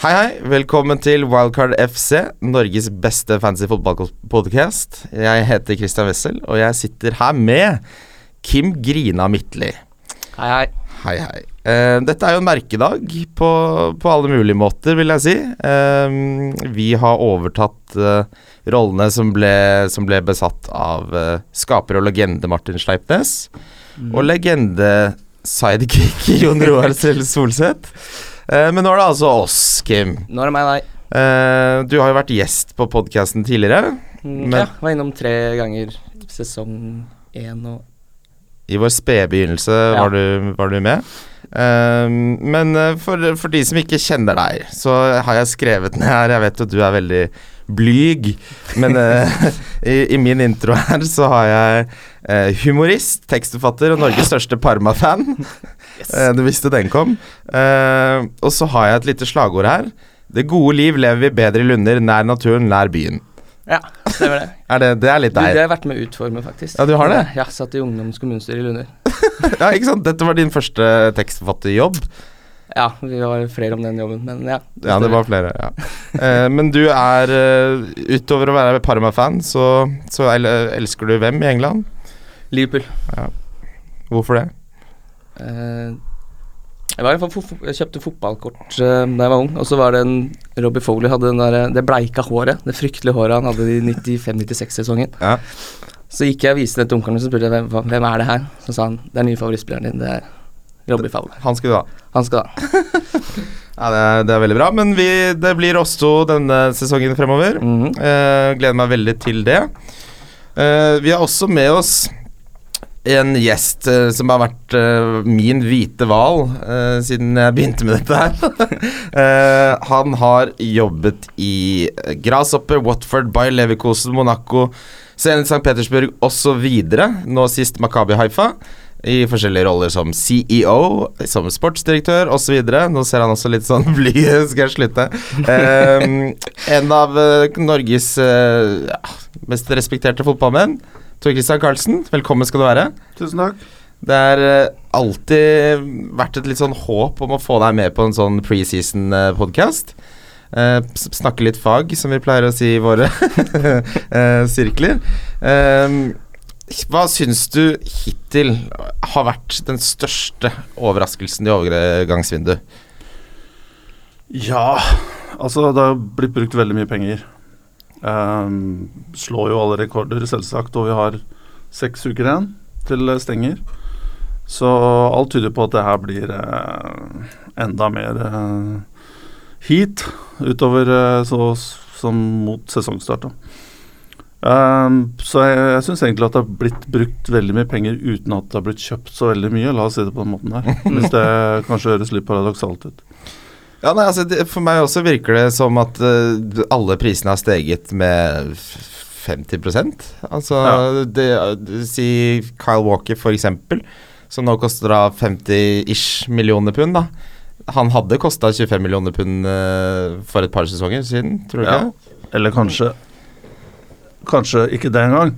Hei, hei. Velkommen til Wildcard FC, Norges beste fancy fotballpodcast. Jeg heter Christian Wessel, og jeg sitter her med Kim Grina Midtli. Hei, hei. Hei, hei. Uh, dette er jo en merkedag på, på alle mulige måter, vil jeg si. Uh, vi har overtatt uh, rollene som ble, som ble besatt av skaper og legende Martin Sleipnes, og legende sidekick Jon Roar Solseth. Eh, men nå er det altså oss, Kim. Nå er det meg, nei. Eh, du har jo vært gjest på podkasten tidligere. Mm, Men- ja, var innom tre ganger sesong én og I vår spede begynnelse Ja. var, du, var du med. Eh, men for, for de som ikke kjenner deg, så har jeg skrevet ned her Jeg vet at du er veldig blyg, men uh, i, i min intro her så har jeg humorist, tekstforfatter og Norges største Parma-fan. Eh, du visste den kom. Eh, og så har jeg et lite slagord her. Det gode liv lever vi bedre i lunder, nær naturen, nær byen. Ja, stemmer det. Er det, det er litt Du, det har jeg vært med å utforme, faktisk. Ja, du har det? Ja, satt i ungdoms kommunestyre i Lunder. Ja, ikke sant? Dette var din første tekstforfatterjobb. Ja, vi var flere om den jobben, men ja. Ja, det var flere. ja uh, Men du er uh, Utover å være Parma-fan, så, så el elsker du hvem i England? Liverpool. Hvorfor det? Eh, jeg, var, jeg kjøpte fotballkort eh, da jeg var ung, og så var det en Robbie Foley hadde den der, det bleika håret. Det fryktelige håret han hadde i 95-96-sesongen. Ja. Så gikk jeg og viste det til onkelen min, så spurte jeg hvem, hvem er det her. Så sa han det er nye favorittspilleren din, det er Robbie Foley. Han skal du ha. Han skal ha. Ja, det er, det er veldig bra. Men vi, det blir oss to denne sesongen fremover. Mhm. Eh, gleder meg veldig til det. Eh, vi har også med oss en gjest uh, som har vært uh, min hvite hval uh, siden jeg begynte med dette her. Han har jobbet i Grasshopper, Watford, Bayer Leverkosen, Monaco, Zenit St. Petersburg osv. Nå sist Makabi Haifa. I forskjellige roller som CEO, som sportsdirektør osv. Nå ser han også litt sånn bly Skal jeg slutte? En av Norges mest respekterte fotballmenn. Tor Christian Karlsen, velkommen skal du være. Tusen takk. Det har eh, alltid vært et litt sånn håp om å få deg med på en sånn preseason-podkast. snakke litt fag, som vi pleier å si i våre eh, sirkler. Eh, hva syns du hittil har vært den største overraskelsen i overgangsvinduet? Ja, altså det har blitt brukt veldig mye penger. Ehm, slår jo alle rekorder, selvsagt, og vi har seks uker igjen til stenger. Så alt tyder på at det her blir eh, enda mer eh, heat utover eh, så, som mot sesongstart. Ehm, så jeg, jeg syns egentlig at det har blitt brukt veldig mye penger uten at det har blitt kjøpt så veldig mye. La oss si det på den måten her. Hvis det kanskje høres litt paradoksalt ut. Ja, nei, altså, det, For meg også virker det som at uh, alle prisene har steget med 50 Altså Ja. det, det, Si Kyle Walker, for eksempel, som nå koster 50-ish millioner pund. da Han hadde kosta 25 millioner pund uh, for et par sesonger siden, tror du Ja. ikke? Eller kanskje Kanskje ikke det engang.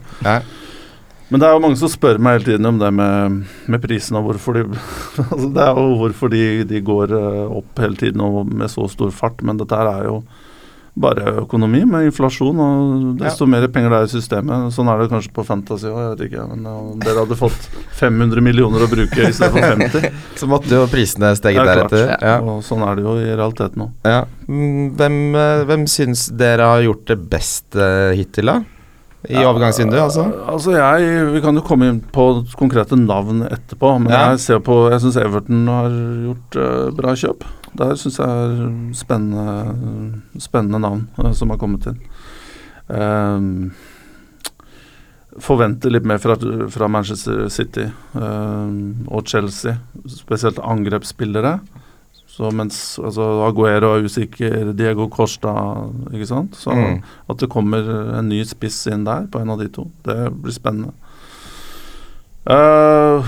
Ja. Men det er jo mange som spør meg hele tiden om det med, med prisene og hvorfor de altså Det er jo hvorfor de, de går eh, opp hele tiden og med så stor fart, men dette her er jo bare økonomi med inflasjon, og desto mer penger det er i systemet. Sånn er det kanskje på Fantasy òg, jeg vet ikke. Men om dere hadde fått 500 millioner å bruke i stedet for 50. Så måtte jo prisene steget Ja, deretter. Ja. Og sånn er det jo i realiteten òg. Ja. Mm, Hvem, eh, hvem syns dere har gjort det best eh, hittil, da? I overgangsvinduet, altså? Altså jeg, Vi kan jo komme inn på konkrete navn etterpå, men Ja. jeg ser på, jeg syns Everton har gjort uh, bra kjøp. Der syns jeg er spennende, spennende navn uh, som har kommet inn. Um, forventer litt mer fra, fra Manchester City ehm, og Chelsea, spesielt angrepsspillere. Så mens altså, Aguero er usikker, Diego Costa, ikke sant. Så Mm. at det kommer en ny spiss inn der på en av de to, det blir spennende. Uh,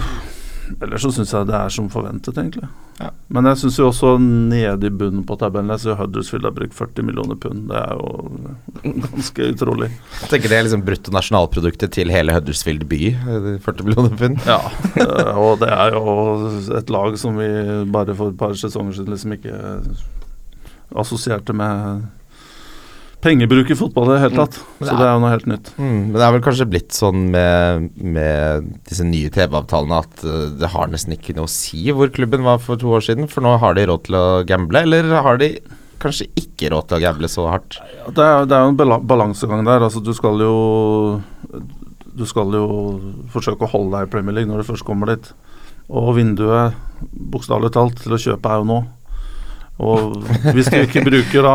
ellers så syns jeg det er som forventet, egentlig. Ja. Men jeg syns jo også nede i bunnen på tabellen Jeg ser Huddersfield har brukt 40 millioner pund. Det er jo ganske utrolig. Jeg tenker det er liksom bruttonasjonalproduktet til hele Huddersfield by. eh, 40 millioner pund. Ja, eh, og det er jo et lag som vi bare for et par sesonger siden liksom ikke assosierte med pengebruk i fotball i det hele tatt. Mm. Så det er jo noe helt nytt. Mm, men det er vel kanskje blitt sånn med, med disse nye TV-avtalene at eh, det har nesten ikke noe å si hvor klubben var for to år siden, for nå har de råd til å gamble, eller har de kanskje ikke råd til å gamble så hardt? Det er, det er jo en balansegang der. Altså, du skal jo Du skal jo forsøke å holde deg i Premier League når du først kommer dit. Og vinduet, bokstavelig talt, til å kjøpe er jo nå. Og hvis du ikke bruker da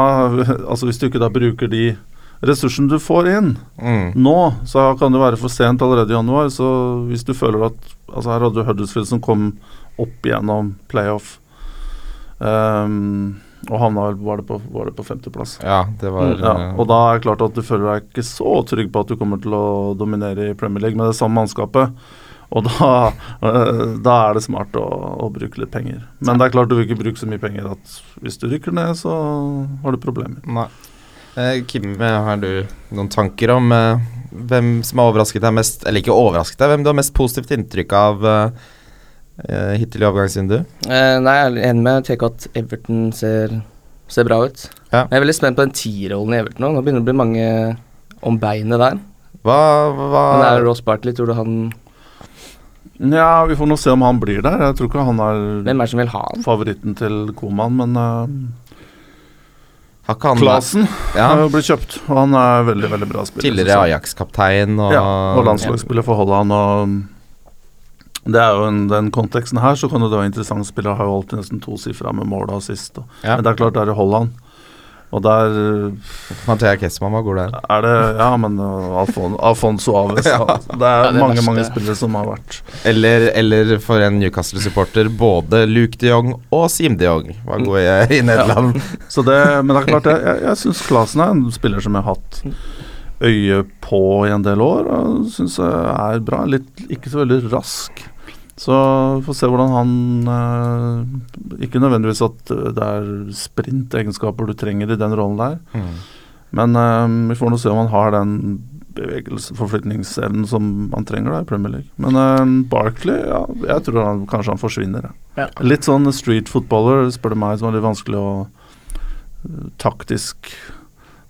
Altså hvis du ikke da bruker de ressursene du får inn Mm. nå, så kan det være for sent allerede i januar. Så hvis du føler at Altså her hadde du Huddersfield som kom opp gjennom playoff. Um, og havna vel Var det på, var det på femteplass? Ja, det var Ja, eh, og da er det klart at du føler deg ikke så trygg på at du kommer til å dominere i Premier League med det samme mannskapet. Og da, eh, da er det smart å, å bruke litt penger. Men det er klart du vil ikke bruke så mye penger at hvis du rykker ned, så har du problemer. Nei. Eh, Kim, eh, har du noen tanker om eh, hvem som har overrasket deg mest, eller ikke overrasket deg, hvem du har mest positivt inntrykk av eh, eh, hittil i overgangsvinduet? Eh, nei, jeg er enig med TK at Everton ser, ser bra ut. Ja. Jeg er veldig spent på den T-rollen i Everton nå. Nå begynner det å bli mange om beinet der. Hva, hva Men er Ross Bartley, tror du han Nja, vi får nå se om han blir der. Jeg tror ikke han er Hvem er det som vil ha han? favoritten til Koman, men uh, Har Klasen ja, har blitt kjøpt, og han er veldig, veldig bra spiller. Tidligere. Ajax-kaptein og Ja, og landslagsspiller for Holland. Og det er jo en, den konteksten her, så kan det være interessant. Spiller har jo alltid nesten tosifra med mål og assist. Og, Ja. Men det er klart det er i Holland. Og der Mathea Kessmann var god der. er det Ja, men uh, Alfon, Alfonso Aves Ja. Det er Ja, det mange verste. mange spillere som har vært Eller, eller for en Newcastle-supporter, både Luke de Jong og Sim de Jong var gode i, i Nederland. Så det, Men det er klart, jeg, jeg, jeg syns Klasen er en spiller som jeg har hatt øye på i en del år. Og syns jeg er bra. Litt, ikke så veldig rask. Så får se hvordan han eh, Ikke nødvendigvis at det er sprintegenskaper du trenger i den rollen der, Mm. men eh, vi får nå se om han har den bevegelsesforflytningsevnen som han trenger da i Premier League. Men uh, Barkley, ja, jeg tror han, kanskje han forsvinner. Ja. Ja. Litt sånn street footballer, spør du meg, som er litt vanskelig å uh, taktisk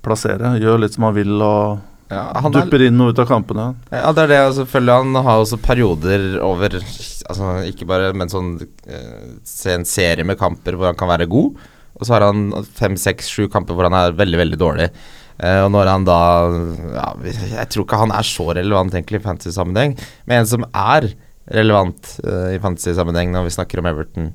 plassere. Gjør litt som han vil og Ja, han er, dupper inn og ut av kampene. ja, det er det. Altså, selvfølgelig Han har også perioder over Altså Ikke bare, men sånn eh, en serie med kamper hvor han kan være god. Og så har han fem, seks, sju kamper hvor han er veldig, veldig dårlig. Eh, og når han da ja, Jeg tror ikke han er så relevant egentlig i fantasy-sammenheng, men en som er relevant eh, i fantasy-sammenheng når vi snakker om Everton.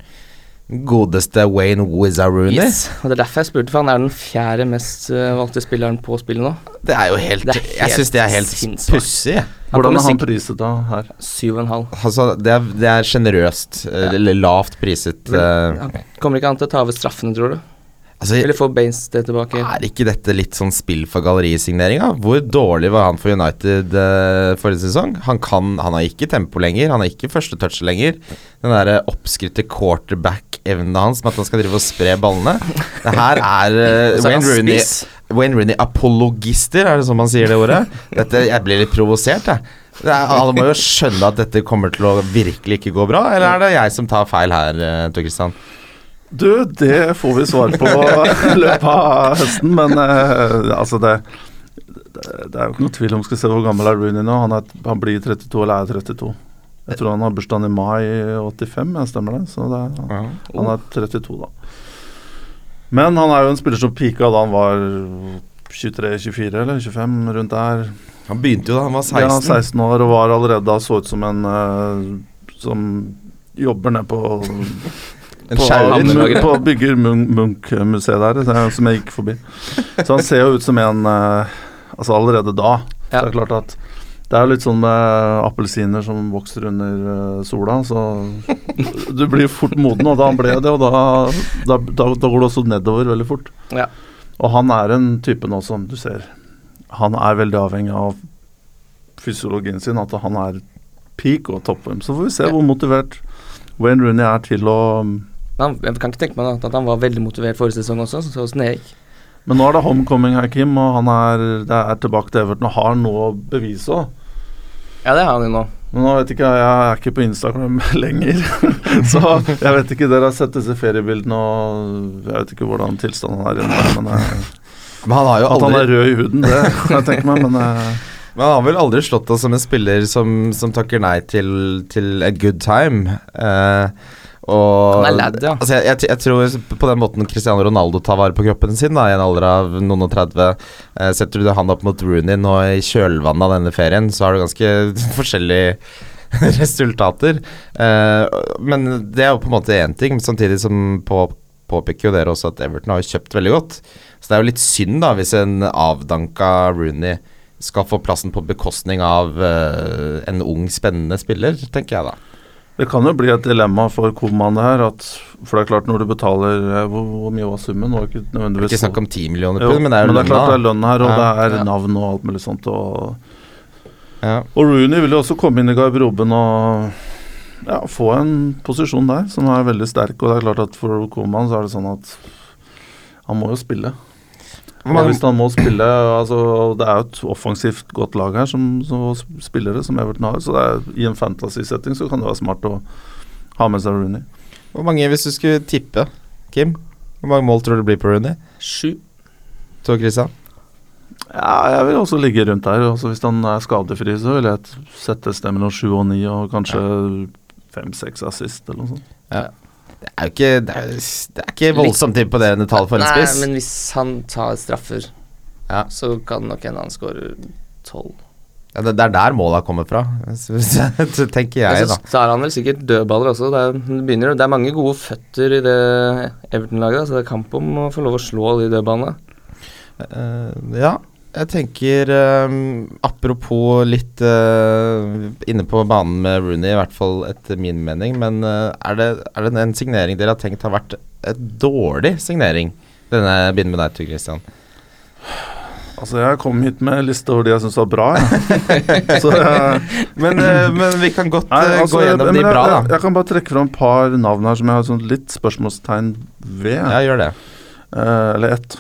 Godeste Wayne Wizzarooney. Yes. Og Det er derfor jeg spurte, for han er den fjerde mest eh, valgte spilleren på spillet nå. Det er jo helt, er helt Jeg syns det er helt pussig. Hvordan er han priset da her? Syv og en halv. Altså, det er, det er sjenerøst, Ja. eller lavt priset. eh, Han kommer ikke han til å ta over straffene, tror du? Altså, Eller få Baines det tilbake? er ikke dette litt sånn spill for gallerisigneringa? Hvor dårlig var han for United uh, forrige sesong? Han, kan, han har ikke tempo lenger, han har ikke første touch lenger. Den der oppskrytte quarterback-evnen hans med at han skal drive og spre ballene. Det her er eh, han Wayne Rooney. Wayne Rooney apologister, er det sånn man sier det ordet? Dette, jeg blir litt provosert, jeg. Det er, alle må jo skjønne at dette kommer til å virkelig ikke gå bra, eller er det jeg som tar feil her, eh, Tor Christian? Du, det får vi svar på i løpet av høsten, men uh, altså det, det Det er jo ikke noe tvil om Skal se hvor gammel er Rooney nå. Han, er, han blir 32 eller er 32. Jeg tror han har bursdagen i mai 85, jeg stemmer det? Så det, han er 32, da. Men han er jo en spiller som pika da han var 23-24 eller 25, rundt der. Han begynte jo da han var 16. Ja, 16 år og var allerede da så ut som en uh, som jobber ned på En på, skjærer. På bygger Munch-museet der, er- som jeg gikk forbi. Så han ser jo ut som en eh, Altså allerede da. Så Ja. det er klart at det er litt sånn med appelsiner som vokser under eh, sola, så du blir fort moden, og da ble det, og da, da, da, da går det også nedover veldig fort. Ja. Og han er en type nå som du ser Han er veldig avhengig av fysiologien sin, at han er peak og toppform. Så får vi se hvor motivert Wayne Rooney er til å Han, jeg kan ikke tenke meg at han var veldig motivert forrige sesong også, så åssen gikk. Men nå er det homecoming her, Kim, og han er, det er tilbake til Everton og har noe å bevise òg. Ja, det har han jo nå. Men nå vet ikke jeg, jeg er ikke på Instagram lenger. så jeg vet ikke, dere har sett disse feriebildene og jeg vet ikke hvordan tilstanden er igjen. Men jeg, Men han har jo at han er rød i huden, det kan jeg tenke meg. Men jeg, Men han har vel aldri slått oss som en spiller som, som takker nei til, til a good time. Eh, og lad, ja. Altså jeg, jeg, jeg tror på den måten Cristiano Ronaldo tar vare på kroppen sin, da, i en alder av noen og 30 eh, Setter du han opp mot Rooney nå i kjølvannet av denne ferien, så har du ganske forskjellige resultater. Eh, men det er jo på en måte én ting, samtidig som på, påpeker jo dere også at Everton har kjøpt veldig godt. Så det er jo litt synd da hvis en avdanka Rooney skal få plassen på bekostning av eh, en ung, spennende spiller, tenker jeg da. Det kan jo bli et dilemma for Koman det her. At, for det er klart, når du betaler eh, Hvor, hvor mye var summen? Var ikke Det er nødvendigvis ikke snakk om 10 millioner pund, men det er jo lønna. det er klart det er lønn her, og Ja, det er ja. navn og alt mulig sånt. Og, Ja. og Rooney vil jo også komme inn i garderoben og ja, få en posisjon der som er veldig sterk. Og det er klart at for Koman så er det sånn at han må jo spille. Hvor Og mange- hvis han må spille altså, Det er jo et offensivt godt lag her som, som spillere, som Everton har. Så det er, i en fantasy-setting så kan det være smart å ha med seg Rooney. Hvor mange, hvis du skulle tippe, Kim? Hvor mange mål tror du det blir på Rooney? Sju. Tor Christian? Ja, jeg vil også ligge rundt der. Også hvis han er skadefri, så vil jeg sette stemmen mellom sju og ni, og kanskje fem-seks assist eller noe sånt. Det er jo ikke Det er, det er ikke voldsomt imponerende tall for en Nei, men hvis han tar straffer, Ja. så kan nok en han skåre tolv. Ja, det, det er der måla kommer fra, tenker jeg, da. Så, er han vel sikkert dødballer også. Det er, det begynner, det er mange gode føtter i det Everton-laget, så det er kamp om å få lov å slå de dødballene. Uh, ja, jeg tenker um, Apropos litt uh, inne på banen med Rooney, i hvert fall etter min mening. Men uh, er, det, er det en signering dere har tenkt har vært et dårlig signering? Denne begynner med deg, Tor Christian. Altså, jeg kom hit med en liste over de jeg syns var bra, jeg. så jeg Men, eh, men vi kan godt Nei, altså, gå gjennom jeg, de jeg, bra, da. jeg kan bare trekke fram et par navn her som jeg har sånn litt spørsmålstegn ved. Ja, gjør det. Uh, eller ett.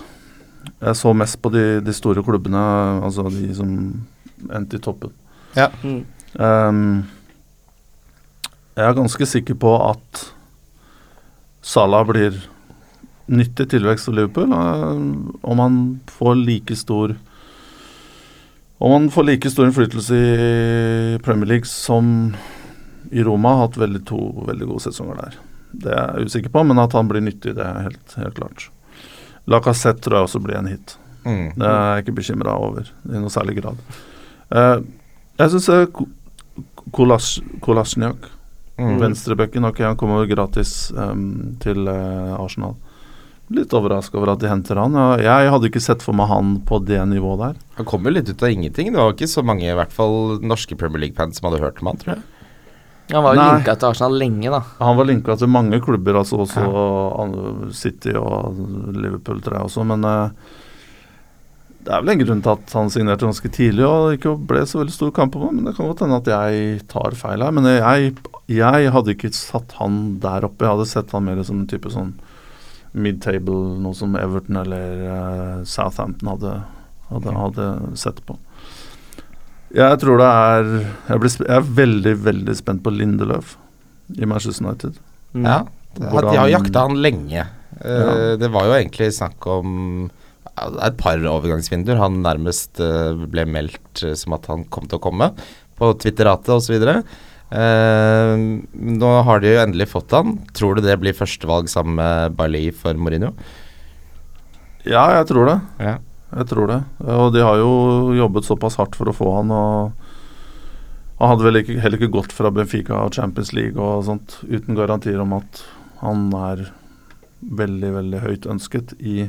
Jeg så mest på de, de store klubbene, altså de som endte i toppen. Mm. Um, jeg er ganske sikker på at Salah blir nyttig tilvekst for Liverpool. eh, om han får like stor Om han får like stor innflytelse i Premier League som i Roma. Har hatt veldig to veldig gode sesonger der. Det er jeg usikker på, men at han blir nyttig, det er helt, helt klart. Lacassette tror jeg også blir en hit. Mm. Det er jeg ikke bekymra over i noe særlig grad. Uh, jeg syns Kolas Kolasjniak, Mm. venstrebekken, ok, han kommer gratis um, til uh, Arsenal. Litt overraska over at de henter han. Jeg hadde ikke sett for meg han på det nivået der. Han kom jo litt ut av ingenting. Det var ikke så mange, i hvert fall norske Premier League-fans, som hadde hørt om han, tror jeg. Han var jo linka til Arsenal lenge, da. Han var linka til mange klubber, altså også ja. City og Liverpool, tror jeg også, men uh, det er vel en grunn til at han signerte ganske tidlig og ikke ble så veldig stor kamp om meg, Men det kan godt hende at jeg tar feil her. Men jeg, jeg hadde ikke satt han der oppe. Jeg hadde sett han mer som en type sånn mid-table, noe som Everton eller uh, Southampton hadde, hadde, hadde sett på. Jeg tror det er jeg, ble, jeg er veldig, veldig spent på Lindeløf i Manchester United. Mm. Ja, Hvordan- De har jakta han lenge. Eh, Ja. Det var jo egentlig snakk om et par overgangsvinduer. Han nærmest eh, ble meldt eh, som at han kom til å komme, på Twitteratet osv. Uh, nå har de jo endelig fått han. Tror du det blir førstevalg sammen med Bailly for Mourinho? Ja, jeg tror det. Ja. Jeg tror det. Og de har jo jobbet såpass hardt for å få han. Og han hadde vel ikke, heller ikke gått fra Benfica og Champions League og sånt uten garantier om at han er veldig, veldig høyt ønsket i,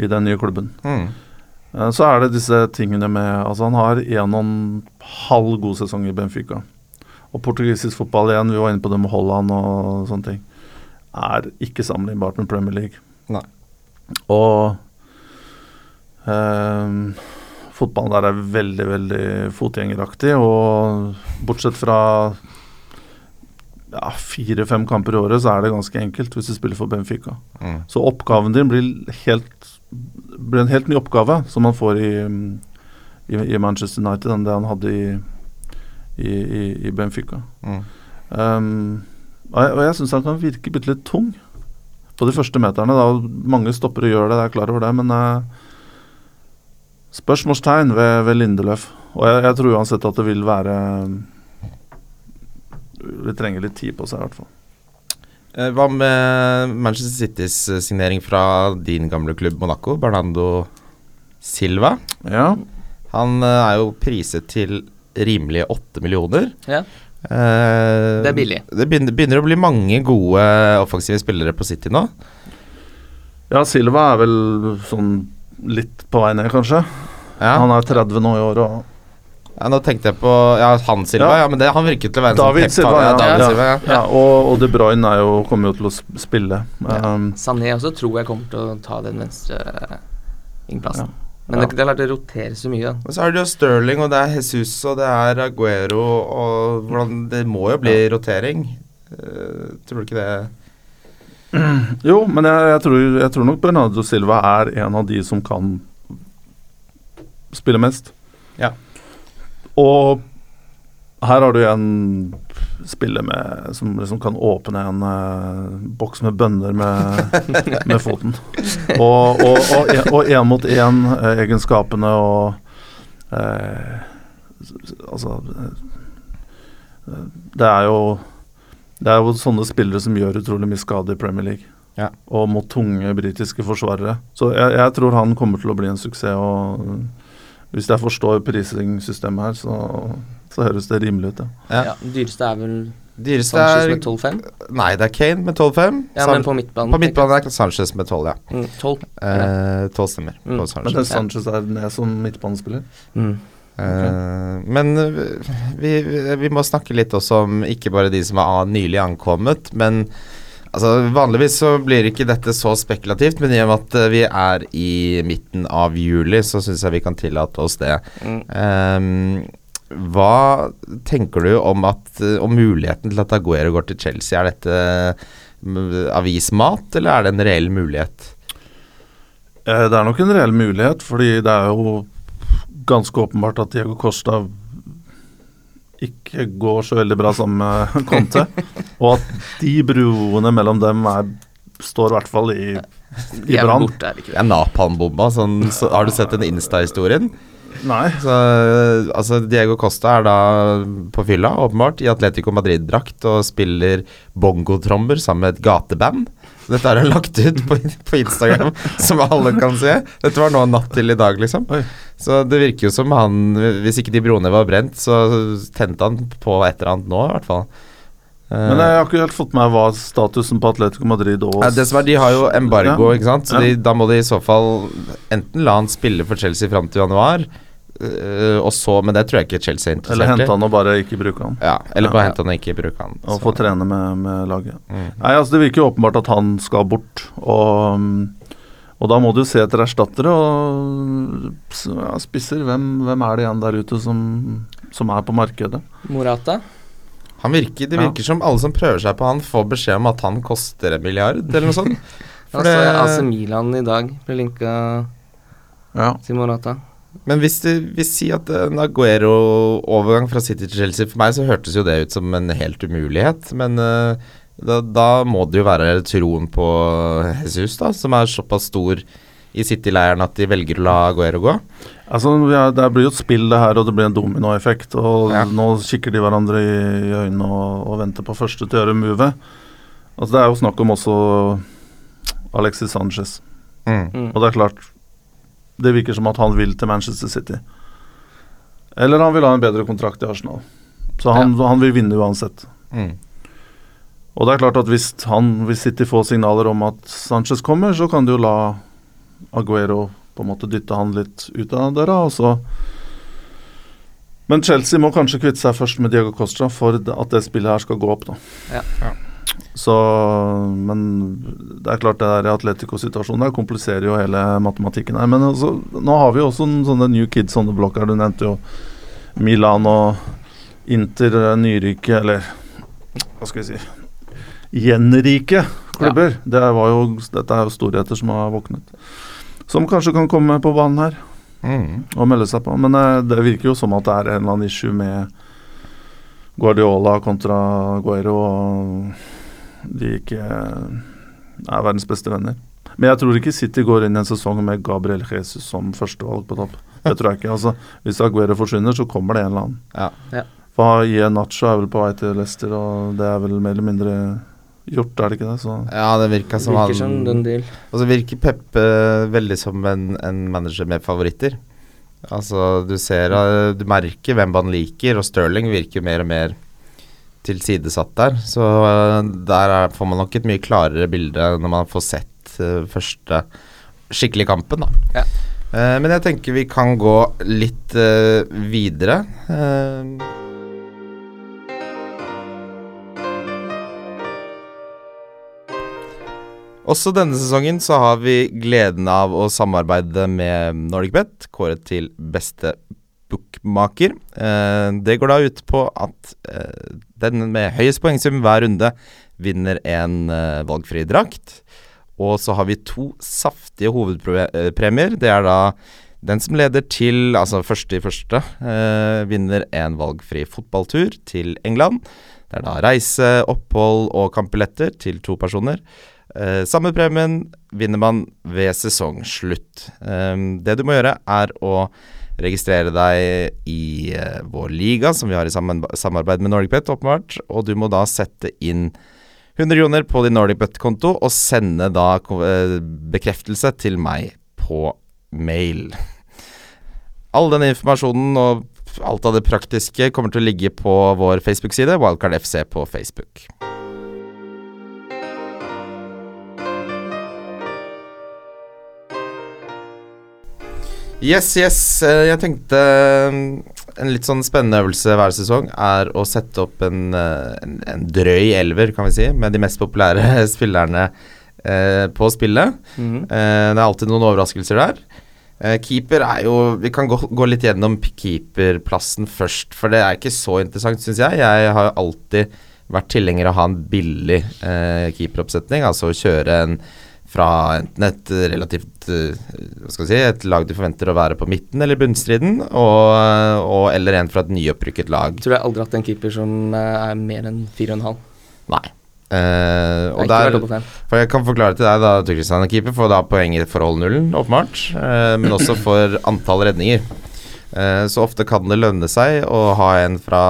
i den nye klubben. Mm. Eh, Så er det disse tingene med Altså, han har en og en halv god sesong i Benfica. Og portugisisk fotball igjen, vi var inne på det med Holland og sånne ting, er ikke sammenlignbart med Premier League. Nei. Og ehm, fotballen der er veldig, veldig fotgjengeraktig, og bortsett fra ja, fire-fem kamper i året, så er det ganske enkelt hvis du spiller for Benfica. Mm. Så oppgaven din blir, helt, blir en helt ny oppgave som man får i, i, i Manchester United enn det han hadde i, i, i, i Benfica. Mm. Um, og jeg, og jeg syns han kan virke bitte litt tung på de første meterne. Da. Mange stopper og gjør det, jeg er klar over det, men uh, Spørsmålstegn ved, ved Lindeløf. Og jeg, jeg, tror uansett at det vil være Vi trenger litt tid på seg, i hvert fall. Eh, Hva med Manchester Citys eh, signering fra din gamle klubb Monaco, Bernardo Silva? Ja, Han eh, er jo priset til rimelige åtte millioner. Ja. Eh, Det er billig. Det begynner, begynner å bli mange gode offensive spillere på City nå. ja Silva er vel sånn litt på vei ned, kanskje. Ja, Han er 30 nå i år og ja Nå tenkte jeg på Ja, han Silva, ja, Ja. men det, han virket til å være en David sånn Silva, ja. ja. David Ja. Silva, ja. Ja, og, og De Bruyne er jo, kommer jo til å sp- spille. Um, Sané også tror jeg kommer til å ta den venstre innplassen. Ja. Men Ja. det, det er klart det roterer så mye, da. Og så er det jo Sterling, og det er Jesus, og det er Aguero, og hvordan Det må jo bli rotering. Uh, tror du ikke det jo, men jeg, jeg, tror, jeg tror nok Bernardo Silva er en av de som kan spille mest. Ja. Og her har du en spiller med, som liksom kan åpne en uh, boks med bønner med, med foten. Og, og, og, en- og en mot én-egenskapene og uh, Altså uh, Det er jo Det er jo sånne spillere som gjør utrolig mye skade i Premier League. Ja. Og mot tunge britiske forsvarere. Så jeg, jeg tror han kommer til å bli en suksess. Og hvis jeg forstår prisingssystemet her, så, så høres det rimelig ut, ja. Ja. Ja, den dyreste er vel Dyreste Sanchez er med 12-5. Nei, det er Kane med 12-5. Ja, men på midtbanen. på midtbanen er Sanchez med 12, ja. Mm, 12. Eh, 12 stemmer. Mm. På Men Sanchez. er Sanchez er ned som midtbanespiller. Mm. Eh, men vi, vi, vi må snakke litt også om ikke bare de som er nylig ankommet, men altså, vanligvis så blir ikke dette så spekulativt, men i og med at eh, vi er i midten av juli, så syns jeg vi kan tillate oss det. Mm. Um, hva tenker du om, at, eh, om muligheten til at Aguero går til Chelsea? Er dette avismat, eller er det en reell mulighet? Eh, det er nok en reell mulighet, fordi det er jo ganske åpenbart at Diego Costa ikke går så veldig bra sammen med Conte. og at de broene mellom dem er, står i hvert fall i, i brann. det? er napalmbomba. Sånn, så, har du sett den Insta-historien? Nei. Så, altså Diego Costa er da på fylla, åpenbart, i Atletico Madrid-drakt og spiller bongotrommer sammen med et gateband. Dette er lagt ut på, på Instagram, som alle kan se. Dette var nå natt til i dag, liksom. Oi. Så det virker jo som han Hvis ikke de broene var brent, så tente han på et eller annet nå, i hvert fall. Eh, Men jeg har ikke helt fått med meg hva statusen på Atletico Madrid og ja, Dessverre, er, De har jo embargo, ikke sant? Så de, da må de i så fall enten la han spille for Chelsea fram til januar, øh, og så Men det tror jeg ikke Chelsea er interessert i. Eller hente han og bare ikke bruke han. Ja, eller Ja. bare hente han og ikke bruke han. Og så- få trene med, med laget. Mm. Nei, altså Det virker jo åpenbart at han skal bort. Og, og da må du se etter erstattere og ja, spisser. Hvem, hvem er det igjen der ute som, som er på markedet? Morata. Han virker, Det Ja. virker som alle som prøver seg på han, får beskjed om at han koster en milliard, eller noe sånt. For Altså, det- AC Milan i dag ble linka Ja. til Morata. Men hvis det vi sier at en Aguero-overgang fra City til Chelsea For meg så hørtes jo det ut som en helt umulighet, men uh, da, da må det jo være troen på Jesus, da, som er såpass stor i City-leiren at de velger å la Aguero gå. Altså, vi er, Det blir jo et spill, det her, og det blir en dominoeffekt. Og Ja. nå kikker de hverandre i, i øynene og, og venter på første til å gjøre movet. Altså, det er jo snakk om også Alexis Sanchez. Mm. Mm. Og det er klart Det virker som at han vil til Manchester City. Eller han vil ha en bedre kontrakt i Arsenal. Så han, han vil vinne uansett. Mm. Og det er klart at hvis han hvis City få signaler om at Sanchez kommer, så kan de jo la Aguero på en måte dytte han litt ut av døra, og så Men Chelsea må kanskje kvitte seg først med Diego Costa for at det spillet her skal gå opp, da. Ja. Ja. Så Men det er klart det der Atletico-situasjonen der kompliserer jo hele matematikken her. Men altså, nå har vi jo også sånne new kids on the block her. Du nevnte jo Milan og Inter, eh, nyrike, eller hva skal vi si Gjenrike klubber. Det var jo, dette er jo storheter som har våknet. Som kanskje kan komme på banen her Mm. og melde seg på. Men eh, det virker jo som at det er en eller annen issue med Guardiola kontra Guero, og de ikke er verdens beste venner. Men jeg tror ikke City går inn i en sesong med Gabriel Jesus som førstevalg på topp. Det tror jeg ikke. altså Hvis Aguero forsvinner, så kommer det en eller annen. Ja. Ja. For Nacho er vel på vei til Leicester, og det er vel mer eller mindre gjort, er det ikke det? Så Ja, det virka som Virker som den han deal. Og så virker Peppe veldig som en, en manager med favoritter. Altså, du ser eh, Du merker hvem han liker, og Sterling virker mer og mer tilsidesatt der. Så eh, der er, får man nok et mye klarere bilde når man får sett uh, første skikkelige kampen, da. Ja. Uh, men jeg tenker vi kan gå litt uh, videre. Eh, Også denne sesongen så har vi gleden av å samarbeide med NordicBet, kåret til beste bookmaker. Eh, det går da ut på at eh, den med høyest poengsum hver runde vinner en eh, valgfri drakt. Og så har vi to saftige hovedpremier. Det er da den som leder til, altså første i første, eh, vinner en valgfri fotballtur til England. Det er da reise, opphold og kampbilletter til to personer. Eh, samme premien vinner man ved sesongslutt. Det du må gjøre, er å registrere deg i eh, vår liga, som vi har i samarbeid med NordicBet, åpenbart. Og du må da sette inn 100 kroner på din NordicBet-konto, og sende da eh, bekreftelse til meg på mail. All den informasjonen og alt av det praktiske kommer til å ligge på vår Facebook-side, Wildcard FC på Facebook. Yes, yes. eh, Jeg tenkte eh, en litt sånn spennende øvelse hver sesong er å sette opp en, eh, en, en drøy elver, kan vi si, med de mest populære spillerne eh, på spillet. Mhm. Eh, det er alltid noen overraskelser der. Eh, keeper er jo Vi kan gå, gå litt gjennom keeperplassen først, for det er ikke så interessant, syns jeg. Jeg har jo alltid vært tilhenger av å ha en billig eh, keeperoppsetning, altså å kjøre en fra enten et relativt eh, Hva skal vi si Et lag du forventer å være på midten eller bunnstriden, og, og, eller en fra et nyopprykket lag. Tror jeg aldri har hatt en keeper som eh, er mer enn 4,5. Nei. Eh, og der. For jeg kan forklare til deg da Kristian er keeper, får da poeng i forhold nullen, åpenbart. Eh, men også for antall redninger. Eh, så ofte kan det lønne seg å ha en fra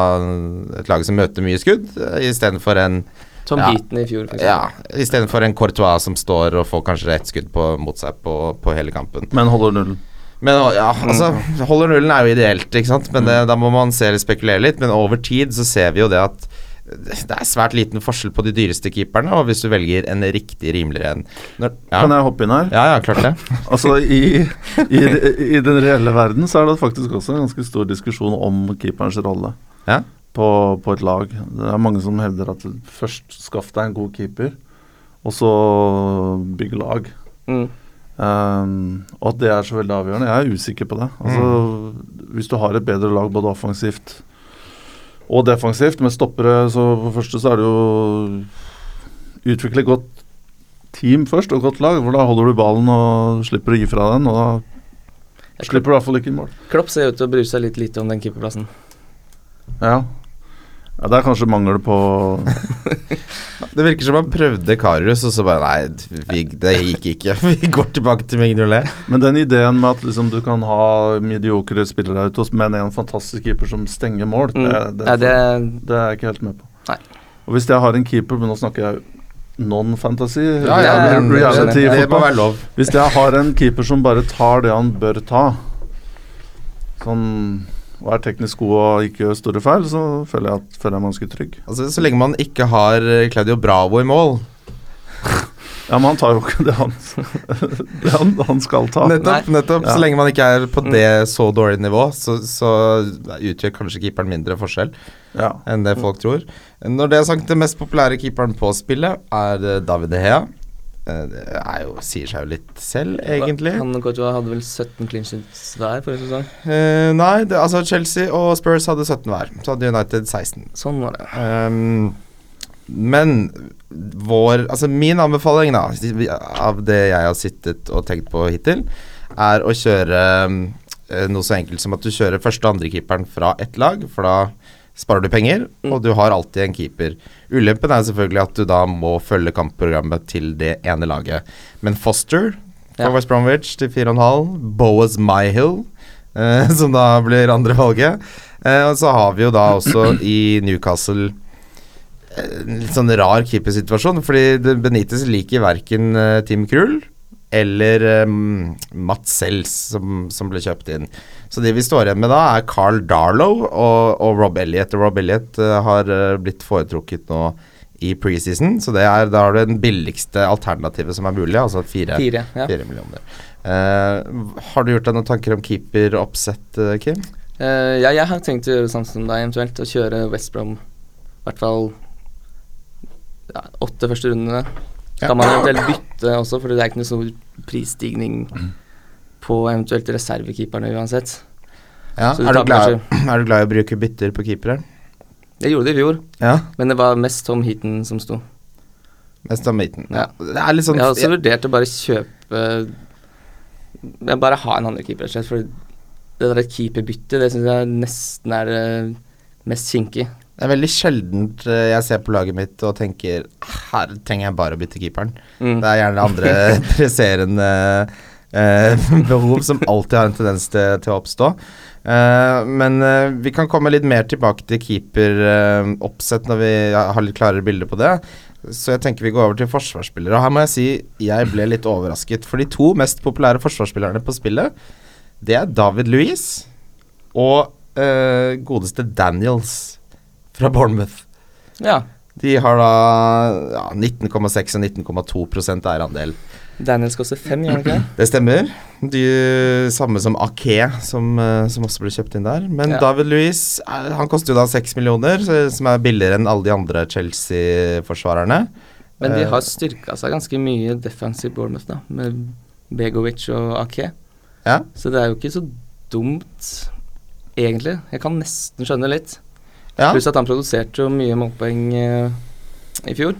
et lag som møter mye skudd, istedenfor en Tom Ja. I fjor, for ja, istedenfor en Courtois som står og får kanskje ett skudd på, mot seg på, på hele kampen. Men holder nullen. Men ja, altså Holder nullen er jo ideelt, ikke sant. Men det, da må man se eller spekulere litt. Men over tid så ser vi jo det at det er svært liten forskjell på de dyreste keeperne, og hvis du velger en riktig rimeligere en ja. Kan jeg hoppe inn her? ja, ja, klart det. Altså i, i, I den reelle verden så er det faktisk også en ganske stor diskusjon om keeperens rolle Ja. På, på et lag. Det er mange som hevder at først skaff deg en god keeper, og så bygg lag. Mm. Um, og at det er så veldig avgjørende. Jeg er usikker på det. Altså, Hvis du har et bedre lag både offensivt og defensivt med stoppere, så for det første så er det jo utvikle godt team først, og godt lag. For da holder du ballen og slipper å gi fra den. Og da slipper i hvert fall ikke inn mål. Klopp ser ut til å bry seg litt lite om den keeperplassen. Ja. Ja, det er kanskje mangel på Det virker som han prøvde Karius, og så bare Nei, vi, det gikk ikke. Vi går tilbake til Mignolet. Men den ideen med at liksom du kan ha mediokre spillere ute, men en fantastisk keeper som stenger mål, Mm. det, det, ja, det, det er jeg ikke helt med på. Nei. Og hvis jeg har en keeper, men nå snakker jeg non-fantasy, Ja, ja, det- reality det må være lov. Hvis jeg har en keeper som bare tar det han bør ta, sånn og er teknisk god og ikke gjør store feil, så føler jeg, at, føler jeg meg ganske trygg. Altså, så lenge man ikke har eh, Claudio Bravo i mål. Ja, men han tar jo ikke det han, det han, han skal ta. Nettopp. nettopp Ja. Så lenge man ikke er på Mm. det så dårlige nivå, så, så utgjør kanskje keeperen mindre forskjell Ja. enn det folk tror. Når det er sagt, det mest populære keeperen på spillet er eh, David De Gea. Eh, Det er jo, sier seg jo litt selv, egentlig. Han Courtois hadde vel 17 clinches hver forrige sesong. Uh, nei, det, altså Chelsea og Spurs hadde 17 hver. Så hadde United 16. Sånn var det. Um, men vår Altså min anbefaling, da, av det jeg har sittet og tenkt på hittil, er å kjøre um, noe så enkelt som at du kjører første- og andrekeeperen fra ett lag, for da sparer du penger, Mm. og du har alltid en keeper. Ulempen er selvfølgelig at du da må følge kampprogrammet til det ene laget. Men Foster fra Ja. West Bromwich til 4,5. Boaz Myhill, eh, som da blir andre valget. Eh, og så har vi jo da også i Newcastle eh, en litt sånn rar keepersituasjon, fordi det- Benitez liker verken eh, Tim Krull eller um, Mats Sells, som, som ble kjøpt inn. Så de vi står igjen med da, er Carl Darlow og, og Rob Elliot. Rob Elliot uh, har eh, blitt foretrukket nå i preseason, så det er, da har du den billigste alternativet som er mulig, altså fire, Fire. Ja. fire millioner. Uh, har du gjort deg noen tanker om keeperoppsett, Kim? Eh, ja, jeg har tenkt å gjøre det sånn som deg, eventuelt. Å kjøre West Brom i hvert fall ja, åtte første rundene. Kan man eventuelt bytte også, for det er ikke noe stor prisstigning på eventuelt reservekeeperne uansett. Ja, er, du glad, er du glad i å bruke bytter på keepere? Jeg gjorde det i fjor, Ja, men det var mest Tom Heaton som sto. mest Tom Heaton. Ja. Sånn Jeg har også vurdert å bare kjøpe Jeg Bare ha en andre keeper, rett og slett. For det der keeperbyttet, det syns jeg nesten er det mest kinkig. Det er veldig sjeldent eh, jeg ser på laget mitt og tenker her trenger jeg bare å bytte keeperen. Mm. Det er gjerne andre presserende eh, behov som alltid har en tendens til, til å oppstå. Eh, men eh, vi kan komme litt mer tilbake til keeperoppsett når vi har litt klarere bilder på det. Så jeg tenker vi går over til forsvarsspillere. Og her må jeg si jeg ble litt overrasket. For de to mest populære forsvarsspillerne på spillet, det er David Louise og eh, godeste Daniels fra Bournemouth. Ja. De har da ja, 19,6 og 19,2 eierandel. Daniels koster fem, gjør han ikke det? Det stemmer. De Samme som Ake, som, eh, som også ble kjøpt inn der. Men Ja. David Louis er- han koster jo da 6 millioner, som er billigere enn alle de andre Chelsea-forsvarerne. Men de Eh, har styrka seg ganske mye defensive Bournemouth, da, med Begovic og Ake. Ja. Så det er jo ikke så dumt, egentlig. Jeg kan nesten skjønne litt. Ja. Pluss at han produserte jo mye målpoeng uh, i fjor.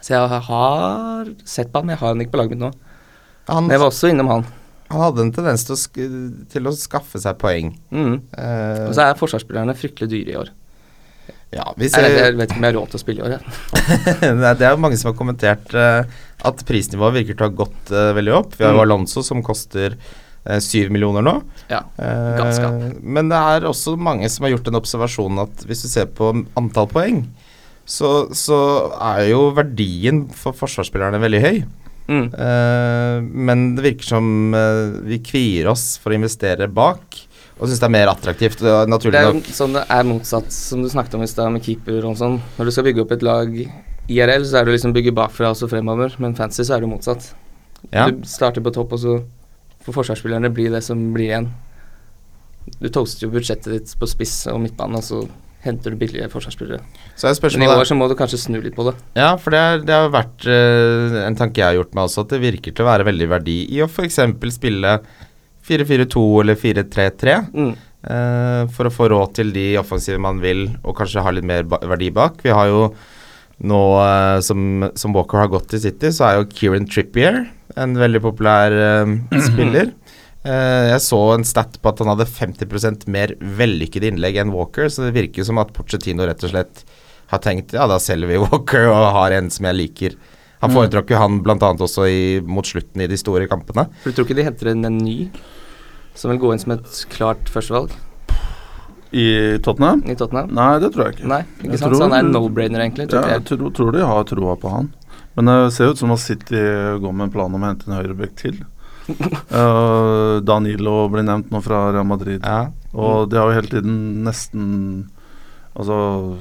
Så jeg har sett på han, men jeg har han ikke på laget mitt nå. Han, Men jeg var også innom han. han hadde en tendens til å, til å skaffe seg poeng. Mm. Uh, Og så er forsvarsspillerne fryktelig dyre i år. ja, Jeg, ser, jeg vet ikke om jeg har råd til å spille i år. Jeg. Det er jo mange som har kommentert uh, at prisnivået virker til å ha gått uh, veldig opp. Vi har jo Mm. Alonso som koster eh, syv millioner nå. Ja, Eh, galskap. men det er også mange som har gjort den observasjonen at hvis du ser på antall poeng, så, så er jo verdien for forsvarsspillerne veldig høy. Mm. Eh, men det virker som eh, vi kvier oss for å investere bak, og syns det er mer attraktivt. Det er Det er nok. sånn det er motsatt, som du snakket om i stad, med keeper og sånn. Når du skal bygge opp et lag IRL, så er det liksom bygge bakfra og så fremover, men fancy så er det motsatt. Ja. Du starter på topp, og så får forsvarsspillerne blir det som blir igjen. Du toaster jo budsjettet ditt på spiss og midtbane, og så henter du billige forsvarsspillere. Så er Men i år så må du kanskje snu litt på det. Ja, for det, er, det har vært uh, en tanke jeg har gjort meg også, at det virker til å være veldig verdi i å f.eks. spille 4-4-2 eller 4-3-3. Mm. Uh, for å få råd til de offensive man vil, og kanskje ha litt mer verdi bak. Vi har jo nå uh, som, som Walker har gått til City, så er jo Kieran Trippier en veldig populær eh, spiller. Uh, jeg så en stat på at han hadde 50% mer vellykkede innlegg enn Walker, så det virker jo som at Porcetino rett og slett har tenkt ja, da selger vi Walker og har en som jeg liker. Han Mm. foretrakk jo han bl.a. også i, mot slutten i de store kampene. For du tror ikke de henter en, en ny som vil gå inn som et klart førstevalg I Tottenham? i Tottenham? Nei, det tror jeg ikke. Nei, ikke Jeg sant? tror- Så han er en no-brainer, egentlig. Tror jeg jeg. tror, tror de har troa på han. Men det ser ut som at City går med en plan om å hente en høyrebekk til. uh, Danilo blir nevnt nå fra Real Madrid. Ja. Og de har jo hele tiden nesten Altså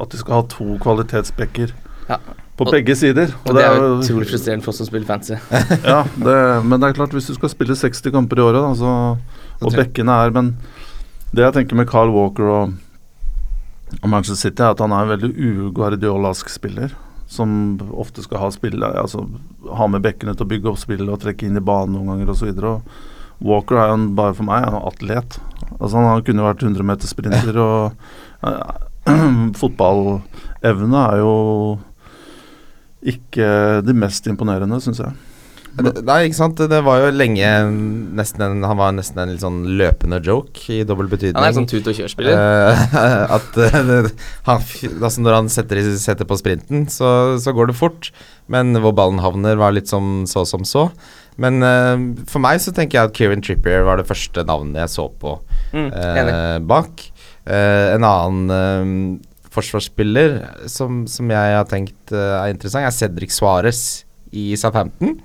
At de skal ha to kvalitetsbekker. Ja. på Og- begge sider. Og det er jo utrolig frustrerende for oss som spiller fancy. ja, det, men det er klart, hvis du skal spille 60 kamper i året, da, så, og bekkene er Men det jeg tenker med Carl Walker og, og Manchester City, er at han er en veldig uguardiolask spiller. Som ofte skal ha spille Altså ha med bekkene til å bygge opp spillet og trekke inn i banen noen ganger osv. Walker er jo bare for meg en atlet. Altså Han kunne vært 100-metersprinter, og ja, fotballevne er jo ikke de mest imponerende, syns jeg. Nei, ikke sant. Det var jo lenge nesten en, Han var nesten en litt sånn løpende joke i dobbel betydning. Han er sånn tut og kjør-spiller. Eh, at eh, han, altså når han setter, setter på sprinten, så, så går det fort. Men hvor ballen havner, var litt som så som så. Men uh, for meg så tenker jeg at Kieran Trippier var det første navnet jeg så på Mm, bak. En annen forsvarsspiller som, som jeg har tenkt er interessant, er Cedric Suárez i Southampton.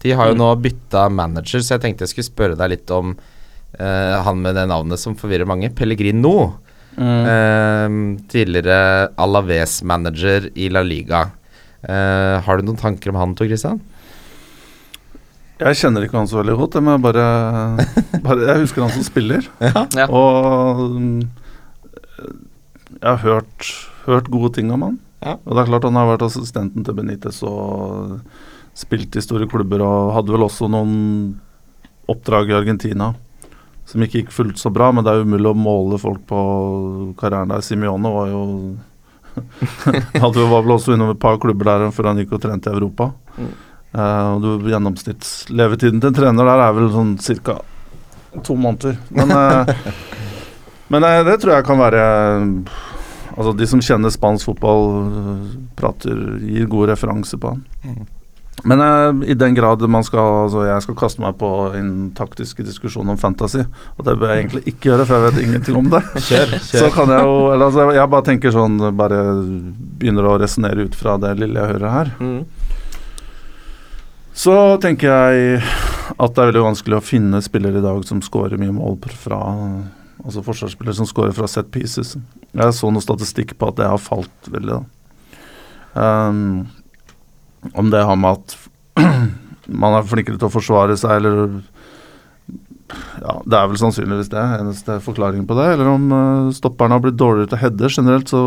De har jo Mm. nå bytta manager, så jeg tenkte jeg skulle spørre deg litt om uh, han med det navnet som forvirrer mange, Pellegrino. Eh, tidligere Alaves-manager i La Liga. Uh, har du noen tanker om han, Tor Christian? Jeg kjenner ikke han så veldig godt, men jeg bare, bare Jeg husker han som spiller. Ja. Ja. Og mm, jeg har hørt, hørt gode ting om han. Ja. Og det er klart han har vært assistenten til Benitez og spilt i store klubber og hadde vel også noen oppdrag i Argentina som ikke gikk fullt så bra, men det er umulig å måle folk på karrieren der. Simione var jo Hadde var vel også innom et par klubber der før han gikk og trente i Europa. Mm. Uh, du, Gjennomsnittslevetiden til en trener der er vel sånn ca. to måneder. Men, uh, men uh, det tror jeg kan være Altså De som kjenner spansk fotball, prater, gir gode referanser på han. Mm. Men uh, i den grad man skal Altså jeg skal kaste meg på en taktisk diskusjon om fantasy, og det bør jeg egentlig ikke gjøre, for jeg vet ingenting om det. Kjør, Så kan jeg jo eller, altså, Jeg bare tenker sånn Bare begynner å resonnere ut fra det lille jeg hører her. Mm. Så tenker jeg at det er veldig vanskelig å finne spillere i dag som scorer mye mål fra Altså forsvarsspillere som scorer fra set pieces. Jeg så noe statistikk på at det har falt veldig, da. Um, om det har med at man er flinkere til å forsvare seg, eller Ja, det er vel sannsynligvis det. Eneste forklaringen på det. Eller om uh, stopperne har blitt dårligere til å heade. Generelt så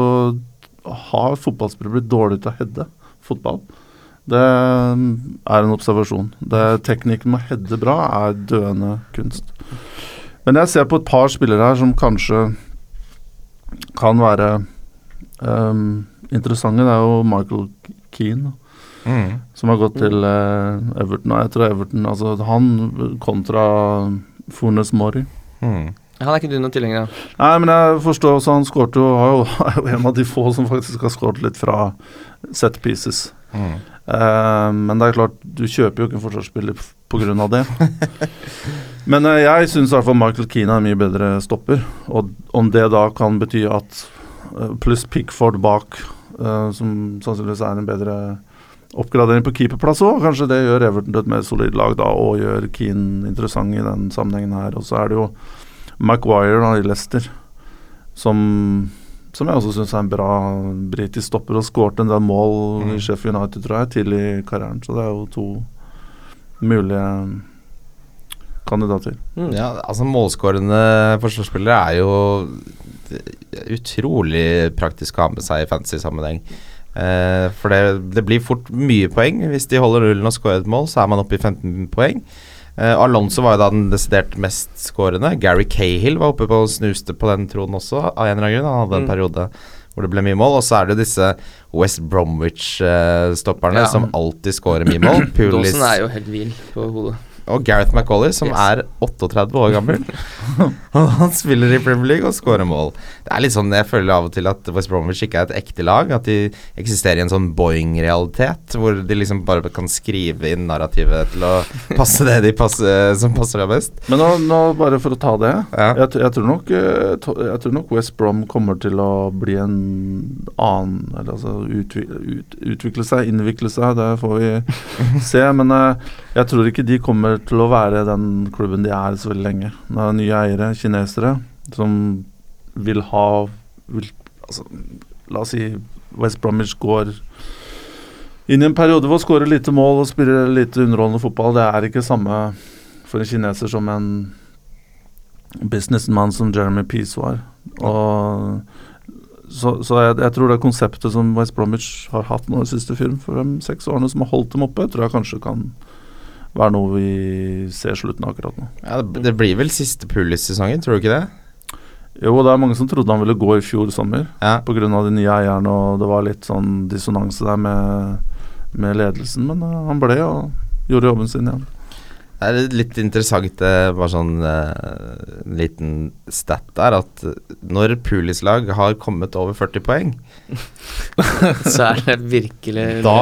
har fotballspillere blitt dårligere til å heade fotball. Det um, er en observasjon. Det, teknikken med å heade bra er døende kunst. Men jeg ser på et par spillere her som kanskje kan være um, interessante. Det er jo Michael Keane, Mm. som har gått til uh, Everton. Jeg tror Everton Altså han kontra Fornes Mori. Mm. Han er ikke du noen tilhenger av? Nei, men jeg forstår også Han skårte jo har jo, er jo en av de få som faktisk har skåret litt fra set pieces. Mm. Uh, men det er klart, du kjøper jo ikke en forsvarsspiller pga. på grunn av det. men uh, jeg syns i hvert fall Michael Keane er en mye bedre stopper. Og om det da kan bety at uh, Pluss Pickford bak, som sannsynligvis er en bedre oppgradering på keeperplass òg. Kanskje det gjør Everton til et mer solid lag da, og gjør Keane interessant i den sammenhengen her. Og så er det jo Maguire da, i Leicester, som, som jeg også syns er en bra britisk stopper, og skåret en del mål Mm. i Sheffield United, tror jeg, tidlig i karrieren. Så det er jo to mulige kandidater. Mm. Ja, altså målskårende forsvarsspillere er jo utrolig praktisk å ha med seg i fantasy-sammenheng. Eh, for det, det blir fort mye poeng. Hvis de holder nullen og skårer et mål, så er man oppe i 15 poeng. Eh, Alonso var jo da den desidert mest skårende. Gary Cahill var oppe på og snuste på den tronen også, av en eller annen grunn. Han hadde en Mm. periode hvor det ble mye mål. Og så er det jo disse West Bromwich-stopperne Ja. som alltid skårer mye mål. Dawson er jo helt hvil på hodet. Og Gareth McAuley, som Yes. er 38 år gammel. Han spiller i Premier League og skårer mål. Det er litt sånn, Jeg føler av og til at West Bromwich ikke er et ekte lag. At de eksisterer i en sånn Boeing-realitet, hvor de liksom bare kan skrive inn narrativet til å passe det de passer, som passer deg best. Men nå, nå bare for å ta det. Ja. Jeg, jeg, tror nok, eh, jeg tror nok West Brom kommer til å bli en annen eller altså utvi, ut, Utvikle seg, innvikle seg, det får vi se. Men eh, jeg tror ikke de kommer til å være den klubben de er så veldig lenge. Det er nye eiere, kinesere, som vil ha vil, altså, La oss si West Bromwich går inn i en periode hvor skårer lite mål og spiller lite underholdende fotball. Det er ikke samme for en kineser som en businessman som Jeremy Peace var. Og så, så jeg, jeg tror det konseptet som West Bromwich har hatt nå de siste fem-seks årene, som har holdt dem oppe, tror jeg kanskje kan være noe vi ser slutten av akkurat nå. Ja, det, blir vel siste Pulis-sesongen, tror du ikke det? Jo, det er mange som trodde han ville gå i fjor sommer Ja. pga. de nye eierne, og det var litt sånn dissonanse der med, med ledelsen, men uh, han ble, og gjorde jobben sin igjen. Det er litt interessant, eh, bare sånn uh, en liten stat der, at når Pulis lag har kommet over 40 poeng, Så er det virkelig da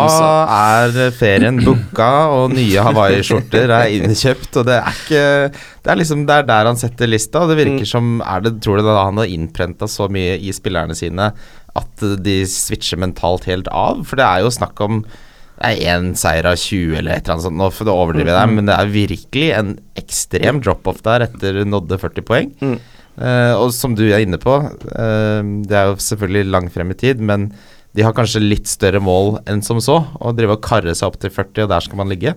er ferien booka, og nye Hawaii-skjorter er innkjøpt, og det er ikke Det er liksom det er der han setter lista, og det virker Mm. som er det, Tror du da han har innprenta så mye i spillerne sine at de switcher mentalt helt av? For det er jo snakk om det er én seier av 20 eller et eller annet sånt, nå får du overdrive der, men det er virkelig en ekstrem drop-off der etter nådde 40 poeng. Mm. Uh, og som du er inne på, uh, det er jo selvfølgelig langt frem i tid, men de har kanskje litt større mål enn som så, Å drive og karre seg opp til 40, og der skal man ligge.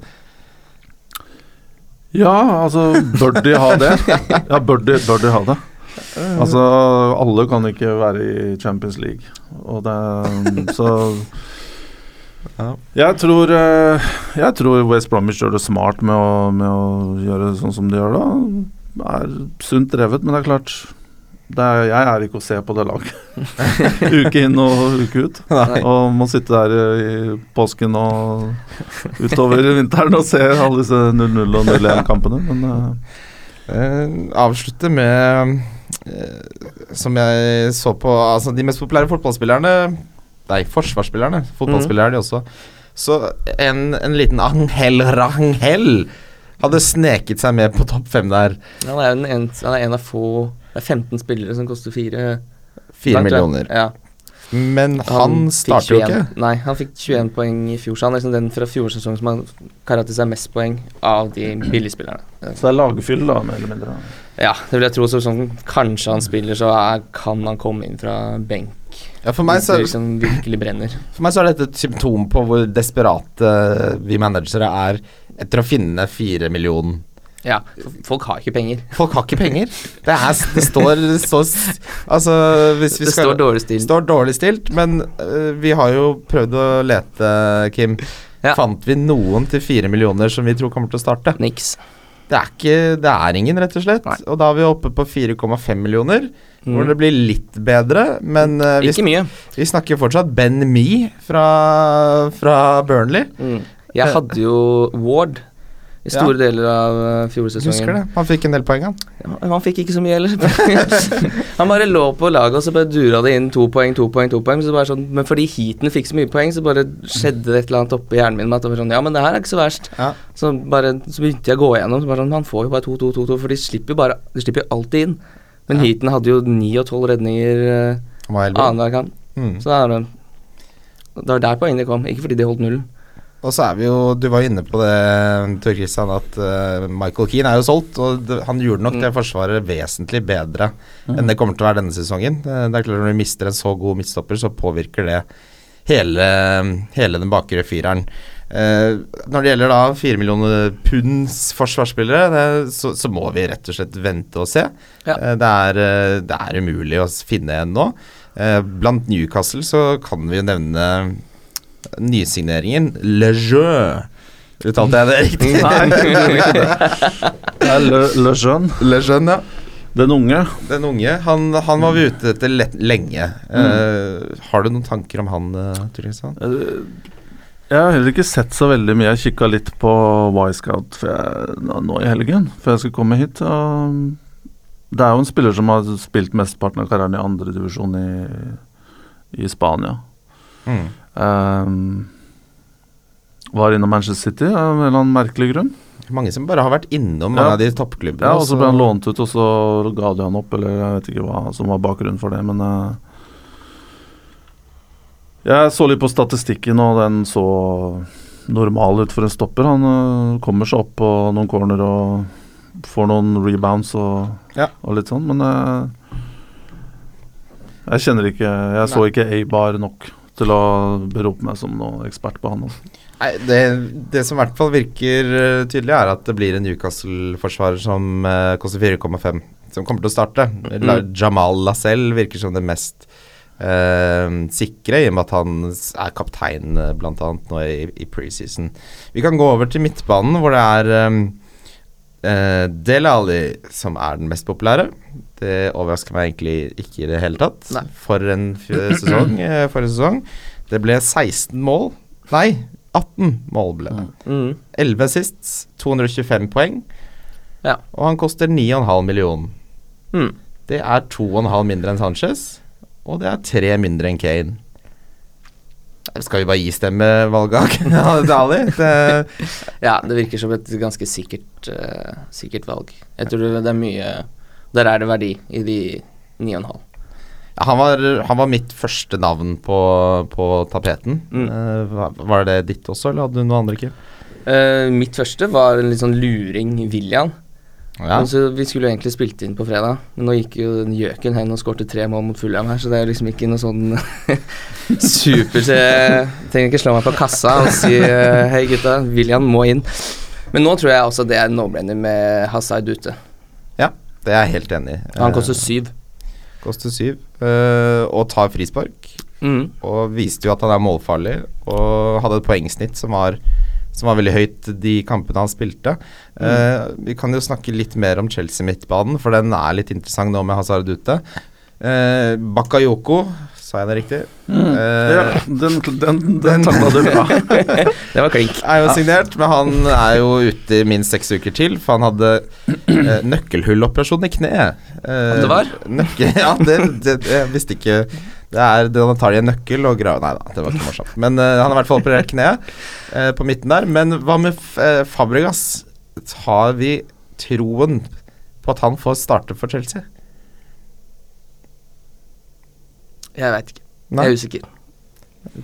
Ja, altså Bør de ha det? Ja, bør de, bør de ha det? Altså, alle kan ikke være i Champions League. Og det Så Ja. jeg tror, eh, jeg tror West Bromwich gjør det smart med å, med å gjøre det sånn som de gjør det. Det er sunt drevet, men det er klart det er, Jeg er ikke å se på det laget uke inn og uke ut. Nei. Og må sitte der i påsken og utover vinteren og se alle disse 0-0 og 0-1-kampene. Men uh. Avslutte med uh, Som jeg så på Altså, de mest populære fotballspillerne Nei, forsvarsspillerne. Fotballspillere er de også. Så en, en liten Angel Rangel hadde sneket seg med på topp fem der. Han er en, en, han er en av få Det er 15 spillere som koster fire Fire millioner. Ja. Men han, han starter jo ikke. Nei, han fikk 21 poeng i fjor, så han er liksom den fra fjorårssesongen som har seg mest poeng av de billigspillerne. Så det er lagfyll, da, mer eller mindre. Ja, det vil jeg tro. Så sånn, kanskje han spiller, så er, kan han komme inn fra benk. Ja, for meg, så, det liksom virkelig brenner. for meg så er dette et symptom på hvor desperate vi managere er etter å finne fire millioner. Ja, folk har ikke penger. Folk har ikke penger. Det, er, det står, det står Altså, hvis vi Det står dårlig stilt. står dårlig stilt, men uh, vi har jo prøvd å lete, Kim. Ja. Fant vi noen til fire millioner som vi tror kommer til å starte? Niks. Det er ikke Det er ingen, rett og slett. Nei. Og da er vi oppe på 4,5 millioner, hvor Mm. det blir litt bedre, men uh, vi, vi snakker fortsatt Ben Me fra, fra Burnley. Mm. Jeg hadde jo Ward i store deler av uh, fjorårssesongen. Husker det? Han fikk en del poeng, han. Ja, han fikk ikke så mye heller. han bare lå på laget, og så bare dura det inn to poeng, to poeng, to poeng. Så bare sånn, men fordi heaten fikk så mye poeng, så bare skjedde det et eller annet oppi hjernen min med at det var sånn Ja, men det her er ikke så verst. Ja. Så bare Så begynte jeg å gå igjennom, så bare sånn Han får jo bare to, to, to, to, for de slipper jo bare De slipper jo alltid inn. Men Ja. heaten hadde jo ni og tolv redninger uh, annenhver kamp. Mm. Så det er det var der poengene kom, ikke fordi de holdt nullen. Og så er vi jo Du var inne på det, Tor Christian, at uh, Michael Keane er jo solgt. Og det, han gjorde nok Mm. det forsvaret vesentlig bedre enn det kommer til å være denne sesongen. Det, det er klart Når du mister en så god midtstopper, så påvirker det hele, hele den bakre fireren. Uh, når det gjelder da fire millioner punds forsvarsspillere, det, så, så må vi rett og slett vente og se. Ja. Uh, det, er, eh, det er umulig å finne en nå. Eh, blant Newcastle så kan vi jo nevne nysigneringen Le Jeu. Uttalte jeg det riktig? Det er Le, Le Jeune, Le Jeune, ja. den unge. Den unge. Han, han var vi ute etter lenge. lenge. Uh, har du noen tanker om han, uh, Jeg har heller ikke sett så veldig mye. Jeg kikka litt på jeg- nå nå i helgen, før jeg skulle komme hit. Og det er jo en spiller som har spilt mesteparten av karrieren i andredivisjon i, i Spania. Mm. Um, var innom Manchester City av en eller annen merkelig grunn. Mange som bare har vært innom mange av de toppklubbene. Ja, og så ble han lånt ut, og så ga de han opp, eller jeg vet ikke hva som var bakgrunnen for det, men uh, Jeg så litt på statistikken, og den så normal ut for en stopper. Han uh, kommer seg opp på noen corner og får noen rebounds og, Ja. og litt sånn, men uh, Jeg kjenner ikke Jeg så Nei. ikke A-bar nok til å berope meg som noen ekspert på han. Altså. Nei, det, det som i hvert fall virker eh, tydelig, er at det blir en Newcastle-forsvarer som eh, koster 4,5, som kommer til å starte. La, Jamal Lascelles virker som det mest eh, sikre, i og med at han er kaptein uh, bl.a. nå i, i preseason. Vi kan gå over til midtbanen, hvor det er um, uh, Dele Alli som er den mest populære. Det overrasker meg egentlig ikke i det hele tatt. Nei. For en sesong, Uh, forrige sesong. Det ble 16 mål. Nei, 18 mål ble det. Mm. 11 assists, 225 poeng. Ja. Og han koster 9,5 millioner. Mm. Det er 2,5 mindre enn Sanchez, og det er 3 mindre enn Kane. Skal vi bare gi stemmevalget til Ali? Det, Ja, det virker som et ganske sikkert, uh, sikkert valg. Jeg tror det er mye Der er det verdi i de 9,5. ja, han, var, han var mitt første navn på, på tapeten. Mm. Uh, var, det ditt også, eller hadde du noen andre, Kim? Eh, mitt første var en litt sånn luring William. Ja. Men så vi skulle jo egentlig spilt inn på fredag, men nå gikk jo gjøken hen og skårte tre mål mot Fulham her, så det er liksom ikke noe sånn super så Jeg trenger ikke slå meg på kassa og si eh, hei gutta, William må inn. Men nå tror jeg også det er no-brainer med Hazard ute. ja, det er jeg helt enig i. Han Eh, koster syv. koster syv. eh, og tar frispark. Mm. Og viste jo at han er målfarlig, og hadde et poengsnitt som var, som var veldig høyt de kampene han spilte. Eh, vi kan jo snakke litt mer om Chelsea-midtbanen, for den er litt interessant nå med Hazard ute. Eh, Bakayoko, sa jeg det riktig? Eh, Ja, den, den, den, den- du bra. Det var klink. er jo signert, men han er jo ute i minst seks uker til, for han hadde eh, nøkkelhulloperasjon i kneet. Eh, Det var? Nøkkel, ja, det, det, jeg visste ikke Det er det han tar i en nøkkel og graver Nei da, det var ikke morsomt. Men uh, han har i hvert fall operert kneet uh, på midten der. Men hva med F eh, Fabregas? Har vi troen på at han får starte for Chelsea? Jeg veit ikke. Nei. Jeg er usikker.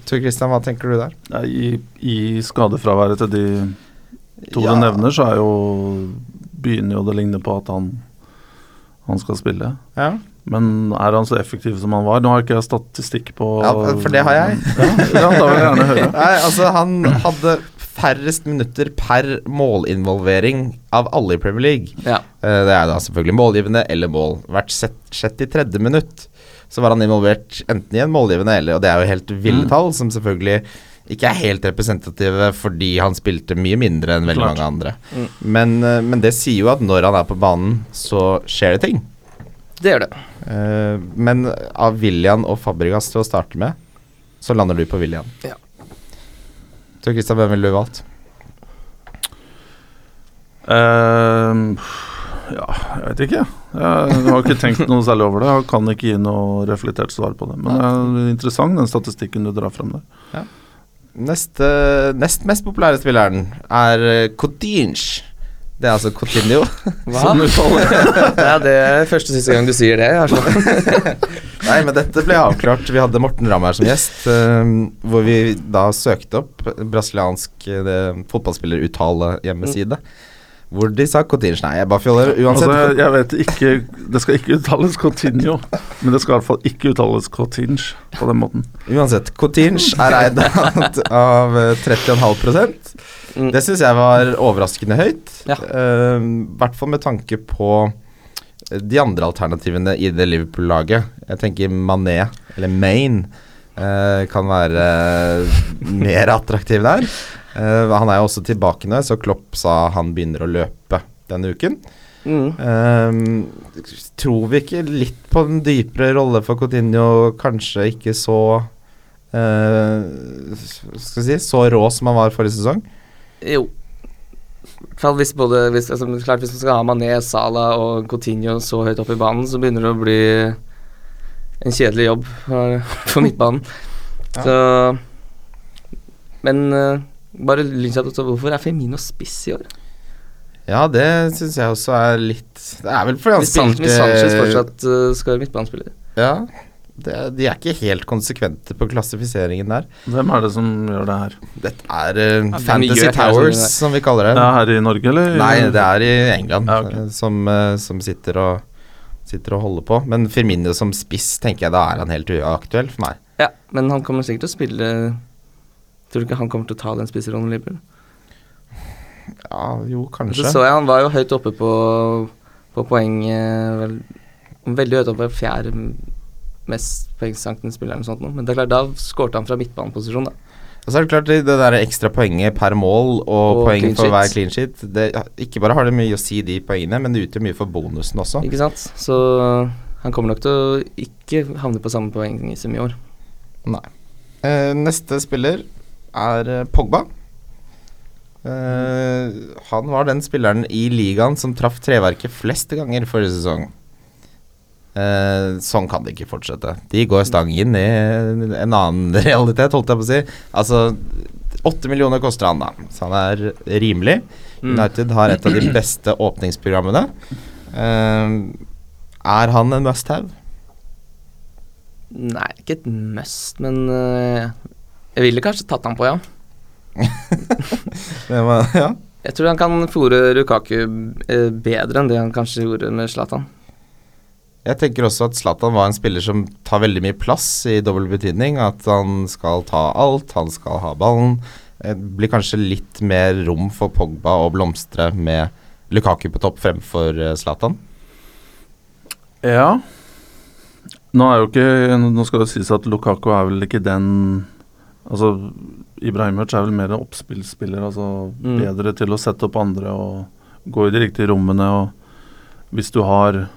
Tor Christian, hva tenker du der? Ja, I, I skadefraværet til de to Ja. du nevner, så er jo begynner jo det å ligne på at han, han skal spille. Ja, Men er han så effektiv som han var? Nå har ikke jeg statistikk på ja for det har jeg. Ja, ja, da vil jeg gjerne høre. Nei, altså han hadde færrest minutter per målinvolvering av alle i Premier League. Ja. Eh, Det er da selvfølgelig målgivende eller mål. Hvert sjett- sjette i tredje minutt så var han involvert enten i en målgivende eller Og det er jo helt ville Mm. tall, som selvfølgelig ikke er helt representative fordi han spilte mye mindre enn veldig Klart. mange andre. Mm. Men, eh, men det sier jo at når han er på banen, så skjer det ting. Det gjør det. Uh, men av William og Fabregas til å starte med, så lander du på William. Ja. Så Kristian, hvem ville du valgt? Uh, ja, jeg vet ikke. Jeg har ikke tenkt noe særlig over det. Jeg kan ikke gi noe reflektert svar på det. Men det er interessant, den statistikken du drar frem der. Neste, nest mest populære spilleren er eh, Coutinho. Det er altså Cotinio. Hva? ja, det er første og siste gang du sier det. Altså. Nei, men dette ble avklart. Vi hadde Morten Ramm her som gjest, eh, hvor vi da søkte opp brasiliansk uh, fotballspilleruttale hjemmeside. Hvor de sa Cotinio. Nei, jeg bare fjoller. Uansett. Altså, jeg, vet ikke Det skal ikke uttales Cotinio, men det skal i hvert fall ikke uttales Cotinge på den måten. Uansett, Cotinge er eid av- av eh, 30,5 Mm. Det syns jeg var overraskende høyt. Ja. uh, hvert fall med tanke på eh, de andre alternativene i det Liverpool-laget. Jeg tenker Mané, eller Maine, uh, kan være mer attraktiv der. Uh, han er jo også tilbake nå, så Klopp sa han begynner å løpe denne uken. Mm. Eh, tror vi ikke litt på den dypere rolle for Coutinho, kanskje ikke så Uh, Skal vi si så rå som han var forrige sesong? Jo. I hvert fall hvis både hvis, altså, Klart hvis man skal ha Mané, Salah og Coutinho så høyt opp i banen, så begynner det å bli en kjedelig jobb for, for midtbanen. Ja. Så Men uh, bare lynkjapt også, hvorfor er Femino spiss i år? Ja, det syns jeg også er litt Det er vel fordi han spilte hvis Sanchez fortsatt uh, skal være midtbanespiller. Ja, det, de er ikke helt konsekvente på klassifiseringen der. Hvem er det som gjør det her? Dette er uh, Fantasy Towers, som- vi kaller det. Det er her i Norge, eller? Nei, det er i England Ja, ok. eh, som, uh, som sitter, og, sitter og holder på. Men Firmino som spiss, tenker jeg da er han helt uaktuell for meg. Ja, men han kommer sikkert til å spille Tror du ikke han kommer til å ta den spisserollen i Liverpool? Ja, jo, kanskje. så så jeg han var jo høyt oppe på, på poeng eh, vel, Veldig høyt oppe, på fjerde mest poengsankende spiller eller noe sånt. Men det er klart, da skårte han fra midtbaneposisjon, da. Og så er det klart det, det der ekstra poenget per mål og, Og poeng for hver clean sheet det, Ikke bare har det mye å si, de poengene, men det utgjør mye for bonusen også. Ikke sant? Så han kommer nok til å ikke havne på samme poeng som i år. Nei. Eh, neste spiller er eh, Pogba. Eh, han var den spilleren i ligaen som traff treverket flest ganger forrige sesong. Eh, sånn kan det ikke fortsette. De går stang inn i en annen realitet, holdt jeg på å si. Altså, åtte millioner koster han, da, så han er rimelig. Mm. United har et av de beste åpningsprogrammene. Eh, er han en must have? Nei, ikke et must, men eh, jeg ville kanskje tatt han på, ja. Var, ja. Jeg tror han kan fòre Lukaku eh, bedre enn det han kanskje gjorde med Zlatan. Jeg tenker også at Zlatan var en spiller som tar veldig mye plass i dobbel betydning. At han skal ta alt, han skal ha ballen. Det blir kanskje litt mer rom for Pogba å blomstre med Lukaku på topp fremfor eh, Zlatan. Ja. Nå er jo ikke Nå skal det sies at Lukaku er vel ikke den Altså, Ibrahimovic er vel mer en oppspillsspiller. Altså Mm. bedre til å sette opp andre og gå i de riktige rommene. Og hvis du har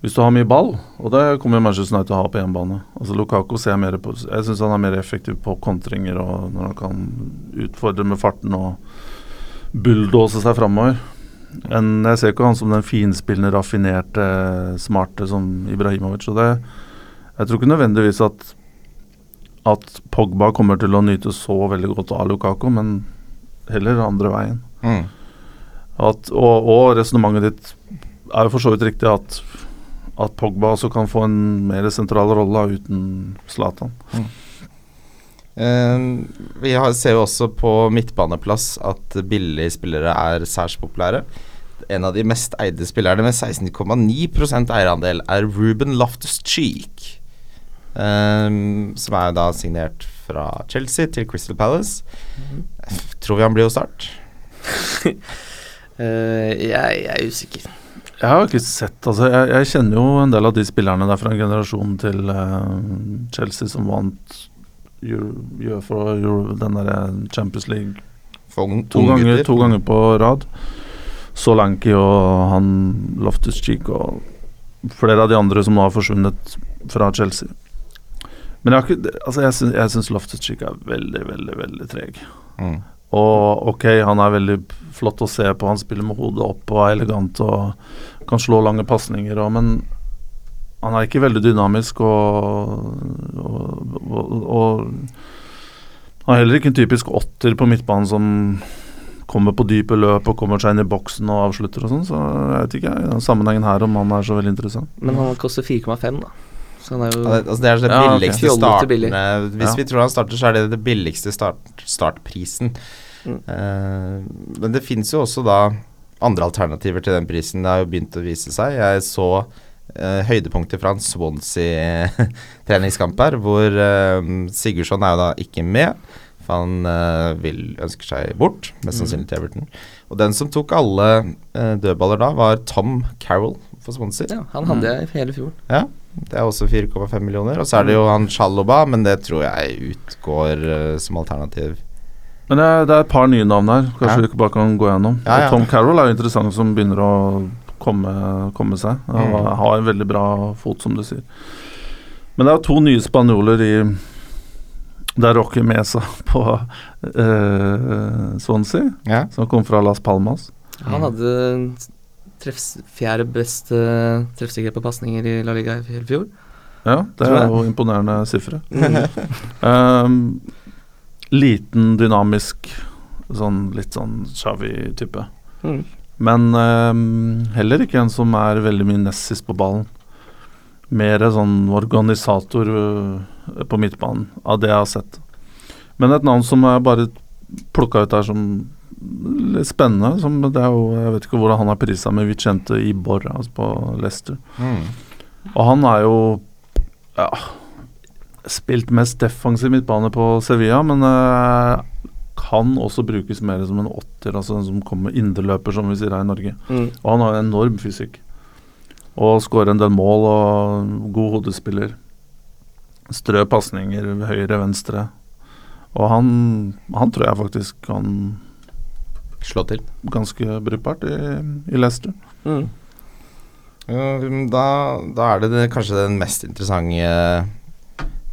Hvis du har mye ball, og det kommer Manchester United til å ha på hjemmebane Altså Lukaku ser jeg mer på Jeg syns han er mer effektiv på kontringer og når han kan utfordre med farten og bulldose seg framover. enn- Jeg ser ikke han som den finspillende, raffinerte, smarte som Ibrahimovic. Og det, jeg tror ikke nødvendigvis at at Pogba kommer til å nyte så veldig godt av Lukaku, men heller andre veien. At, og og resonnementet ditt er jo for så vidt riktig at, at Pogba også kan få en mer sentral rolle uten Zlatan. Eh, vi har, ser jo også på midtbaneplass at billige spillere er særs populære. En av de mest eide spillerne med 16,9% eierandel er Ruben Loftus-Cheek. eh, som er da signert fra Chelsea til Crystal Palace. Tror vi han blir hos Start? uh, jeg, jeg er usikker. Jeg har ikke sett altså jeg, jeg kjenner jo en del av de spillerne der fra en generasjon til uh, Chelsea som vant Euro, Euro, den der Champions League For to ganger, to ganger på rad. Solanki og han Loftus Cheek og flere av de andre som nå har forsvunnet fra Chelsea. Men jeg, har ikke, altså jeg syns Loftus Cheek er veldig, veldig, veldig treg. Mm. Og ok, han er veldig flott å se på. Han spiller med hodet opp og er elegant og kan slå lange pasninger Men han er ikke veldig dynamisk og, og, og, og Han er heller ikke en typisk åtter på midtbanen som kommer på dype løp og kommer seg inn i boksen og avslutter og sånn. Så jeg vet ikke i den sammenhengen her om han er så veldig interessant. Men han koster 4,5, da. Så han er jo Ja, det, altså det er det Ja, billigste billig. startene Hvis Ja. vi tror han starter, så er det det billigste start, startprisen. Mm. Uh, men det fins jo også da andre alternativer til den prisen. Det har jo begynt å vise seg. Jeg så uh, høydepunkter fra en Swansea-treningskamp her, hvor uh, Sigurdsson er jo da ikke med. For han uh, vil ønsker seg bort, mest Mm. sannsynlig til Everton. Og den som tok alle eh, dødballer da, var Tom Carroll for Swansea. Ja, han hadde jeg hele fjor. Ja, det er også 4,5 millioner. Og så er det jo han Chaloba, men det tror jeg utgår uh, som alternativ. Men det er, det er et par nye navn her. Kanskje Ja. vi bare kan gå gjennom. Ja, ja. Tom Carroll er jo interessant som begynner å komme, komme seg. Han Mm. har en veldig bra fot, som du sier. Men det er jo to nye spanjoler i Det er Rocky Mesa på uh, Swansea, Ja. som kom fra Las Palmas. Han hadde treffs, fjerde beste treffsikkerhet på pasninger i La Liga i fjor. Ja, det er jo imponerende sifre. Um, liten, dynamisk, sånn litt sånn Xavi-type. Mm. Men um, heller ikke en som er veldig mye nessis på ballen. Mer sånn organisator øh, på midtbanen, av det jeg har sett. Men et navn som jeg bare plukka ut her som litt spennende som det er jo, Jeg vet ikke hvordan han er prisa med Vicente Ibor altså på Leicester. Mm. Og han er jo ja, spilt mest defensiv midtbane på Sevilla, men uh, kan også brukes mer som en åtter, altså en som kommer indreløper, som vi sier her i Norge. Mm. Og han har enorm fysikk. Og skårer en del mål og god hodespiller. Strø pasninger høyre, venstre. Og han, han tror jeg faktisk kan Slå til. ganske brukbart i, i Leicester. Mm. Da, da er det, det kanskje den mest interessante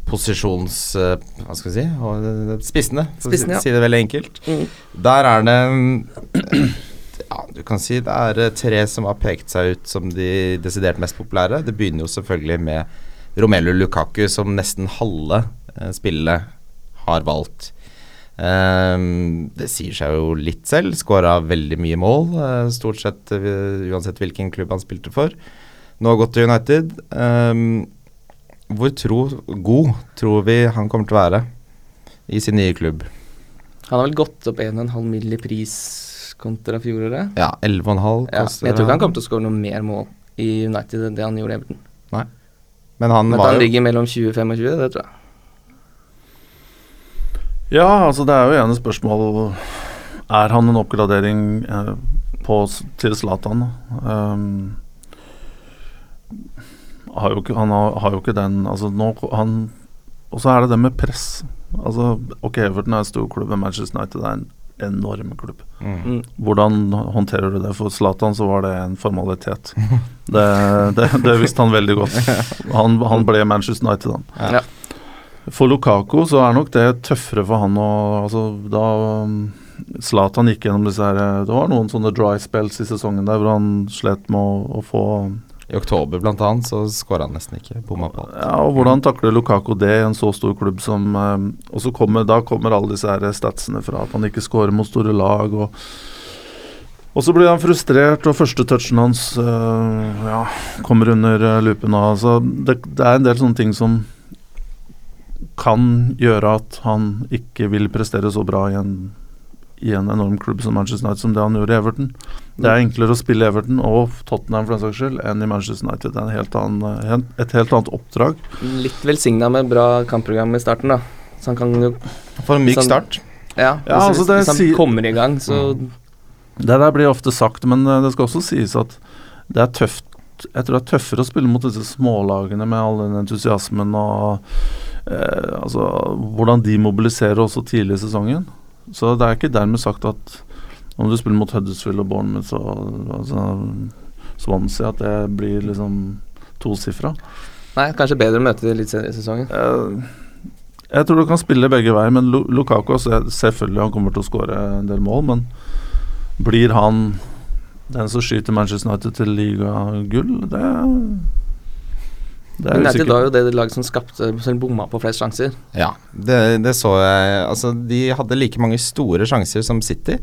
posisjons... eh, hva skal vi si? og, eh, Spissene, for Spissene, å ja. si, si det veldig enkelt. Mm. Der er det Ja, du kan si det er eh, tre som har pekt seg ut som de desidert mest populære. Det begynner jo selvfølgelig med Romelu Lukaku, som nesten halve eh, spillet har valgt. Ehm, det sier seg jo litt selv. Skåra veldig mye mål, eh, stort sett eh, uansett hvilken klubb han spilte for. Nå har gått til United. Ehm, hvor tro, god tror vi han kommer til å være i sin nye klubb? Han har vel gått opp 1,5 mill. i pris kontra fjoråret. Ja, 11,5 Ja, jeg tror ikke han kommer til å skåre noe mer mål i United enn det han gjorde i Everton. Men han Men han jo ligger mellom 20 og 25, det tror jeg. Ja, altså det er jo ene spørsmål Er han en oppgradering eh, på, til Zlatan? Um, har jo ikke, han har, har jo ikke den altså nå, han, Og så er det det med press. Altså, ok, Everton er en stor klubb, men Manchester United er en enorm klubb. mm. Hvordan håndterer du det? For Zlatan så var det en formalitet. Det, det, det visste han veldig godt. Han, han ble Manchester United, han. Ja. For Lukaku så er nok det tøffere for han å altså, Da um, Zlatan gikk gjennom disse her Det var noen sånne dry spells i sesongen der hvor han slet med å, å få I oktober blant annet så skåra han nesten ikke. Bomma på alt. Ja, og hvordan takler Lukaku det i en så stor klubb som um, Og så kommer, da kommer alle disse her statsene fra at han ikke skårer mot store lag og og så blir han frustrert, og første touchen hans øh, ja, kommer under øh, lupen. Altså, det, det er en del sånne ting som kan gjøre at han ikke vil prestere så bra i en, i en enorm klubb som Manchester United som det han gjorde i Everton. Det er enklere å spille Everton og Tottenham for den saks skyld enn i Manchester United. Det er en helt annen, et helt annet oppdrag. Litt velsigna med bra kampprogram i starten, da. Så han kan jo For en myk Sånn- start. Ja, Ja, hvis, altså det hvis han sier- kommer i gang, så Det der blir ofte sagt, men eh, det skal også sies at det er tøft Jeg tror det er tøffere å spille mot disse smålagene med all den entusiasmen og eh, altså, hvordan de mobiliserer også tidlig i sesongen. Så det er ikke dermed sagt at om du spiller mot Huddersfield og Bournemouth og altså, Swansea, at det blir liksom tosifra. Nei, kanskje bedre å møte de litt senere i sesongen. Eh, jeg tror du kan spille begge veier, men Lu- Lukaku selvfølgelig han kommer til å skåre en del mål, men blir han den som skyter Manchester United til ligagull? Det, United var jo det laget som skapte Som bomma på flest sjanser. Ja, det, det så jeg. Altså, de hadde like mange store sjanser som City,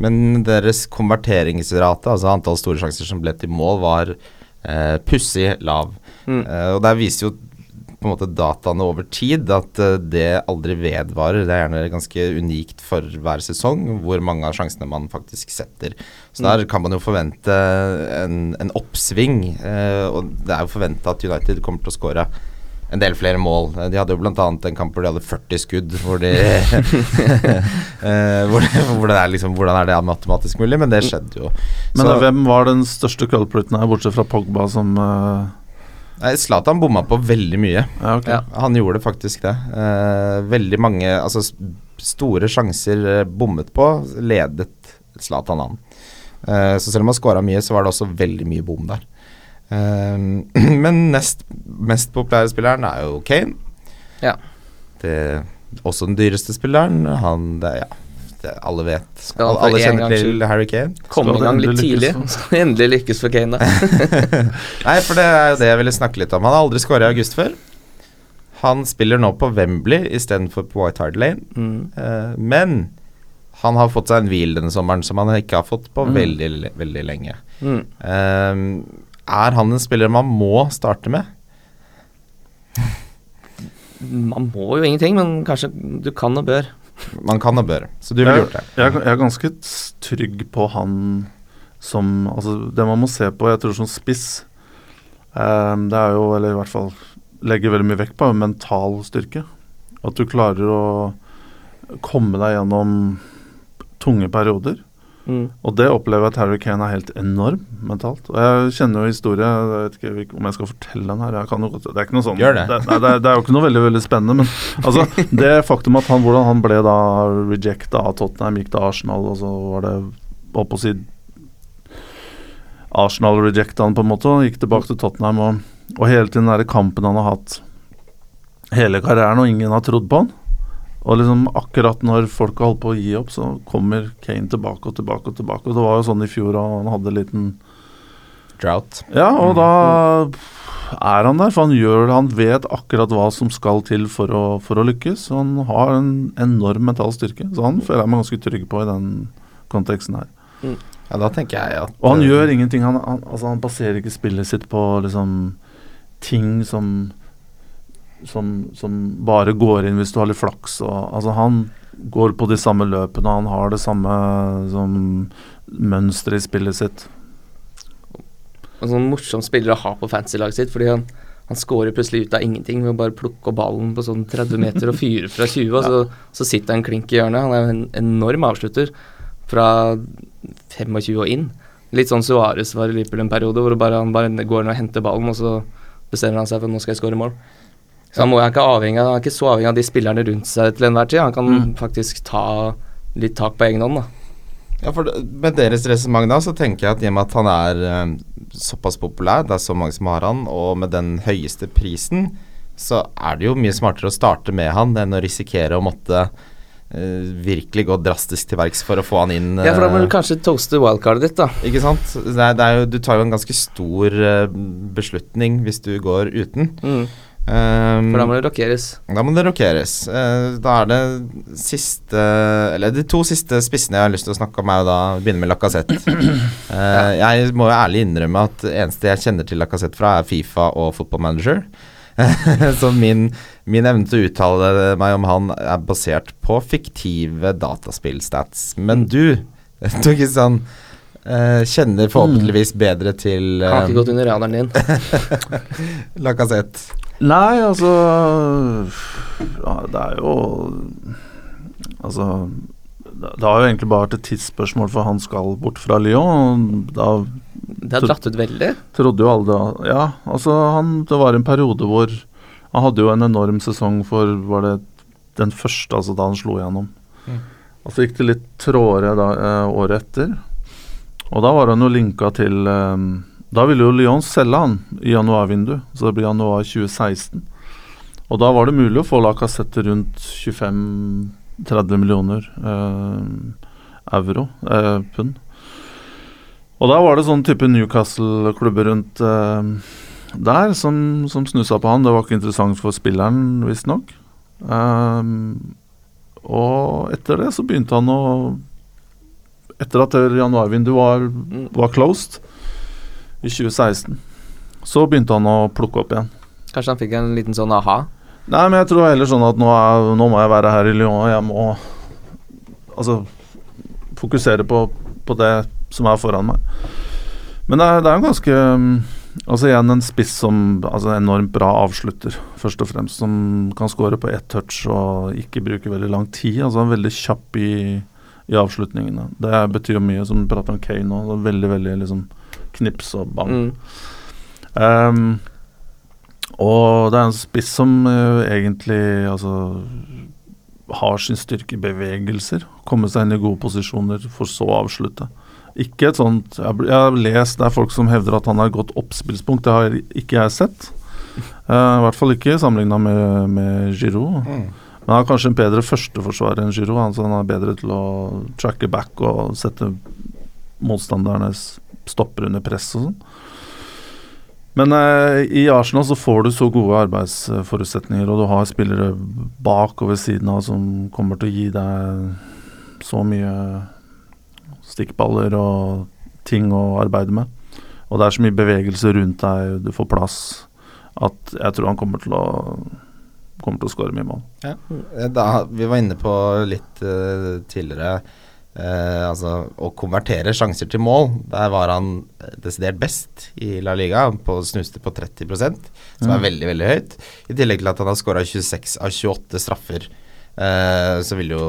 men deres konverteringsrate, altså antall store sjanser som ble til mål, var eh, pussig lav. Mm. Eh, og der viser jo på en måte dataene over tid at eh, det aldri vedvarer. Det er gjerne ganske unikt for hver sesong hvor mange av sjansene man faktisk setter. Så Mm. der kan man jo forvente en, en oppsving, eh, og det er jo forventa at United kommer til å skåre en del flere mål. De hadde jo bl.a. en kamp hvor de hadde 40 skudd, hvor de eh, hvor, det- hvor det er liksom, Hvordan er det matematisk mulig? Men det skjedde jo. Men Så- hvem var den største culpriten her, bortsett fra Pogba, som eh, Zlatan bomma på veldig mye. Ja, okay. Ja. Han gjorde faktisk det. Eh, veldig mange altså, store sjanser eh, bommet på, ledet Zlatan an. Eh, så selv om han scora mye, så var det også veldig mye bom der. Eh, men nest mest populære spilleren er jo Kane. Ja. Det, også den dyreste spilleren. Han det, ja, Alle vet. Alle, alle kjenner til Harry Kane. Kom i gang litt tidlig. så endelig lykkes for Kane, da. Nei, for det er jo det jeg ville snakke litt om. Han har aldri skåra i august før. Han spiller nå på Wembley istedenfor på White Hart Lane. Mm. Uh, men han har fått seg en hvil denne sommeren som han ikke har fått på Mm. veldig, veldig lenge. Mm. Uh, er han en spiller man må starte med? Man må jo ingenting, men kanskje du kan og bør. Man kan og bør, så du ville gjort det. Jeg, jeg er ganske trygg på han som Altså, det man må se på, jeg tror som spiss um, Det er jo, eller i hvert fall legger veldig mye vekt på, mental styrke. At du klarer å komme deg gjennom tunge perioder. Mm. Og det opplever jeg at Harry Kane er helt enorm mentalt. Og jeg kjenner jo historie Jeg vet ikke om jeg skal fortelle den her. Jeg kan jo, det er ikke noe sånn Gjør det. nei, det, er, det er jo ikke noe veldig veldig spennende. Men altså, det faktum at han hvordan han ble da rejecta av Tottenham, gikk til Arsenal, og så var det holdt på å si Arsenal rejecta han på en måte, og gikk tilbake til Tottenham. Og, og hele tiden den kampen han har hatt hele karrieren, og ingen har trodd på han. Og liksom akkurat når folk har holdt på å gi opp, så kommer Kane tilbake og tilbake og tilbake. Og det var jo sånn i fjor, og han hadde en liten Drought. Ja, og da er han der, for han gjør det. Han vet akkurat hva som skal til for å, for å lykkes. Og han har en enorm mental styrke, så han føler jeg meg ganske trygg på i den konteksten her. Ja, da tenker jeg at Og han eh, gjør ingenting. Han, han, altså han baserer ikke spillet sitt på liksom ting som som, som bare går inn hvis du har litt flaks. Og, altså han går på de samme løpene, han har det samme som mønsteret i spillet sitt. En sånn morsom spiller å ha på fancy-laget sitt, fordi han, han scorer plutselig ut av ingenting ved å bare plukke opp ballen på sånn 30 meter og fyre fra 20, og så, så sitter han klink i hjørnet. Han er en enorm avslutter fra 25 og inn. Litt sånn Suárez var i Liverpool en periode, hvor bare, han bare går inn og henter ballen, og så bestemmer han seg for at nå skal jeg skåre mål. Så han, må, han, er ikke avhengig, han er ikke så avhengig av de spillerne rundt seg til enhver tid. Han kan Mm. faktisk ta litt tak på egen hånd, da. Ja, for Med deres resonnement da, så tenker jeg at i og med at han er eh, såpass populær, det er så mange som har han, og med den høyeste prisen, så er det jo mye smartere å starte med han enn å risikere å måtte eh, virkelig gå drastisk til verks for å få han inn. Ja, for da må eh, du kanskje toaste wildcardet ditt, da. Ikke sant? Det er, det er jo, du tar jo en ganske stor eh, beslutning hvis du går uten. Mm. Um, For da må det rokeres? da må det rokeres. Uh, da er det siste Eller de to siste spissene jeg har lyst til å snakke om, er jo da begynner med Lacassette. Eh, Jeg må jo ærlig innrømme at det eneste jeg kjenner til Lacassette fra, er Fifa og Football Manager. Så min, min evne til å uttale meg om han er basert på fiktive dataspillstats. Men du, Torkistan, Uh, kjenner forhåpentligvis bedre til uh, har ikke eh, gått under radaren din. Lacassette. Nei, altså ja, Det er jo Altså det har jo egentlig bare vært et tidsspørsmål for han skal bort fra Lyon. Da Det har dratt ut veldig. trodde jo alle Ja, altså han Det var en periode hvor Han hadde jo en enorm sesong for Var det den første, altså da han slo igjennom. Mm. Og så gikk det litt trådere da, eh, året etter. Og da var han jo linka til eh, Da ville jo Lyon selge han i januarvinduet, så det blir januar 2016. Og da var det mulig å få Lacassette rundt 25-30 millioner eh, euro, eh, pund. Og da var det sånn type Newcastle-klubber rundt eh, der som, som snusa på han. Det var ikke interessant for spilleren, visstnok. Um, og etter det så begynte han å Etter at januarvinduet var, var closed i 2016, så begynte han å plukke opp igjen. Kanskje han fikk en liten sånn aha. Nei, men jeg tror heller sånn at nå, er, nå må jeg være her i Lyon, jeg må altså fokusere på, på det som er foran meg. Men det er, det er en ganske Altså igjen en spiss som altså enormt bra avslutter, først og fremst. Som kan score på ett touch og ikke bruke veldig lang tid. Altså han er veldig kjapp i, i avslutningene. Det betyr jo mye, som vi prater om Kane nå. Veldig, veldig liksom knips og bang. Mm. Um, og det er en spiss som uh, egentlig altså har sin styrke i bevegelser. Komme seg inn i gode posisjoner, for så å avslutte. Ikke et sånt Jeg, har jeg har lest det er folk som hevder at han har et godt oppspillspunkt. Det har ikke jeg sett. Uh, I hvert fall ikke sammenligna med, med Giroud. Mm. Men han har kanskje en bedre førsteforsvarer enn Giroud. Altså han er bedre til å tracke back og sette motstandernes stopper under press og sånn. Men eh, i Arsenal så får du så gode arbeidsforutsetninger, og du har spillere bak og ved siden av som kommer til å gi deg så mye stikkballer og ting å arbeide med. Og det er så mye bevegelse rundt deg, du får plass, at jeg tror han kommer til å Kommer til å skåre mye mål. Ja. Da, vi var inne på litt uh, tidligere eh, Altså å konvertere sjanser til mål. Der var han eh, desidert best i La Liga, på snuste på 30% som er Mm. veldig veldig høyt. I tillegg til at han har skåra 26 av 28 straffer. Uh, så vil jo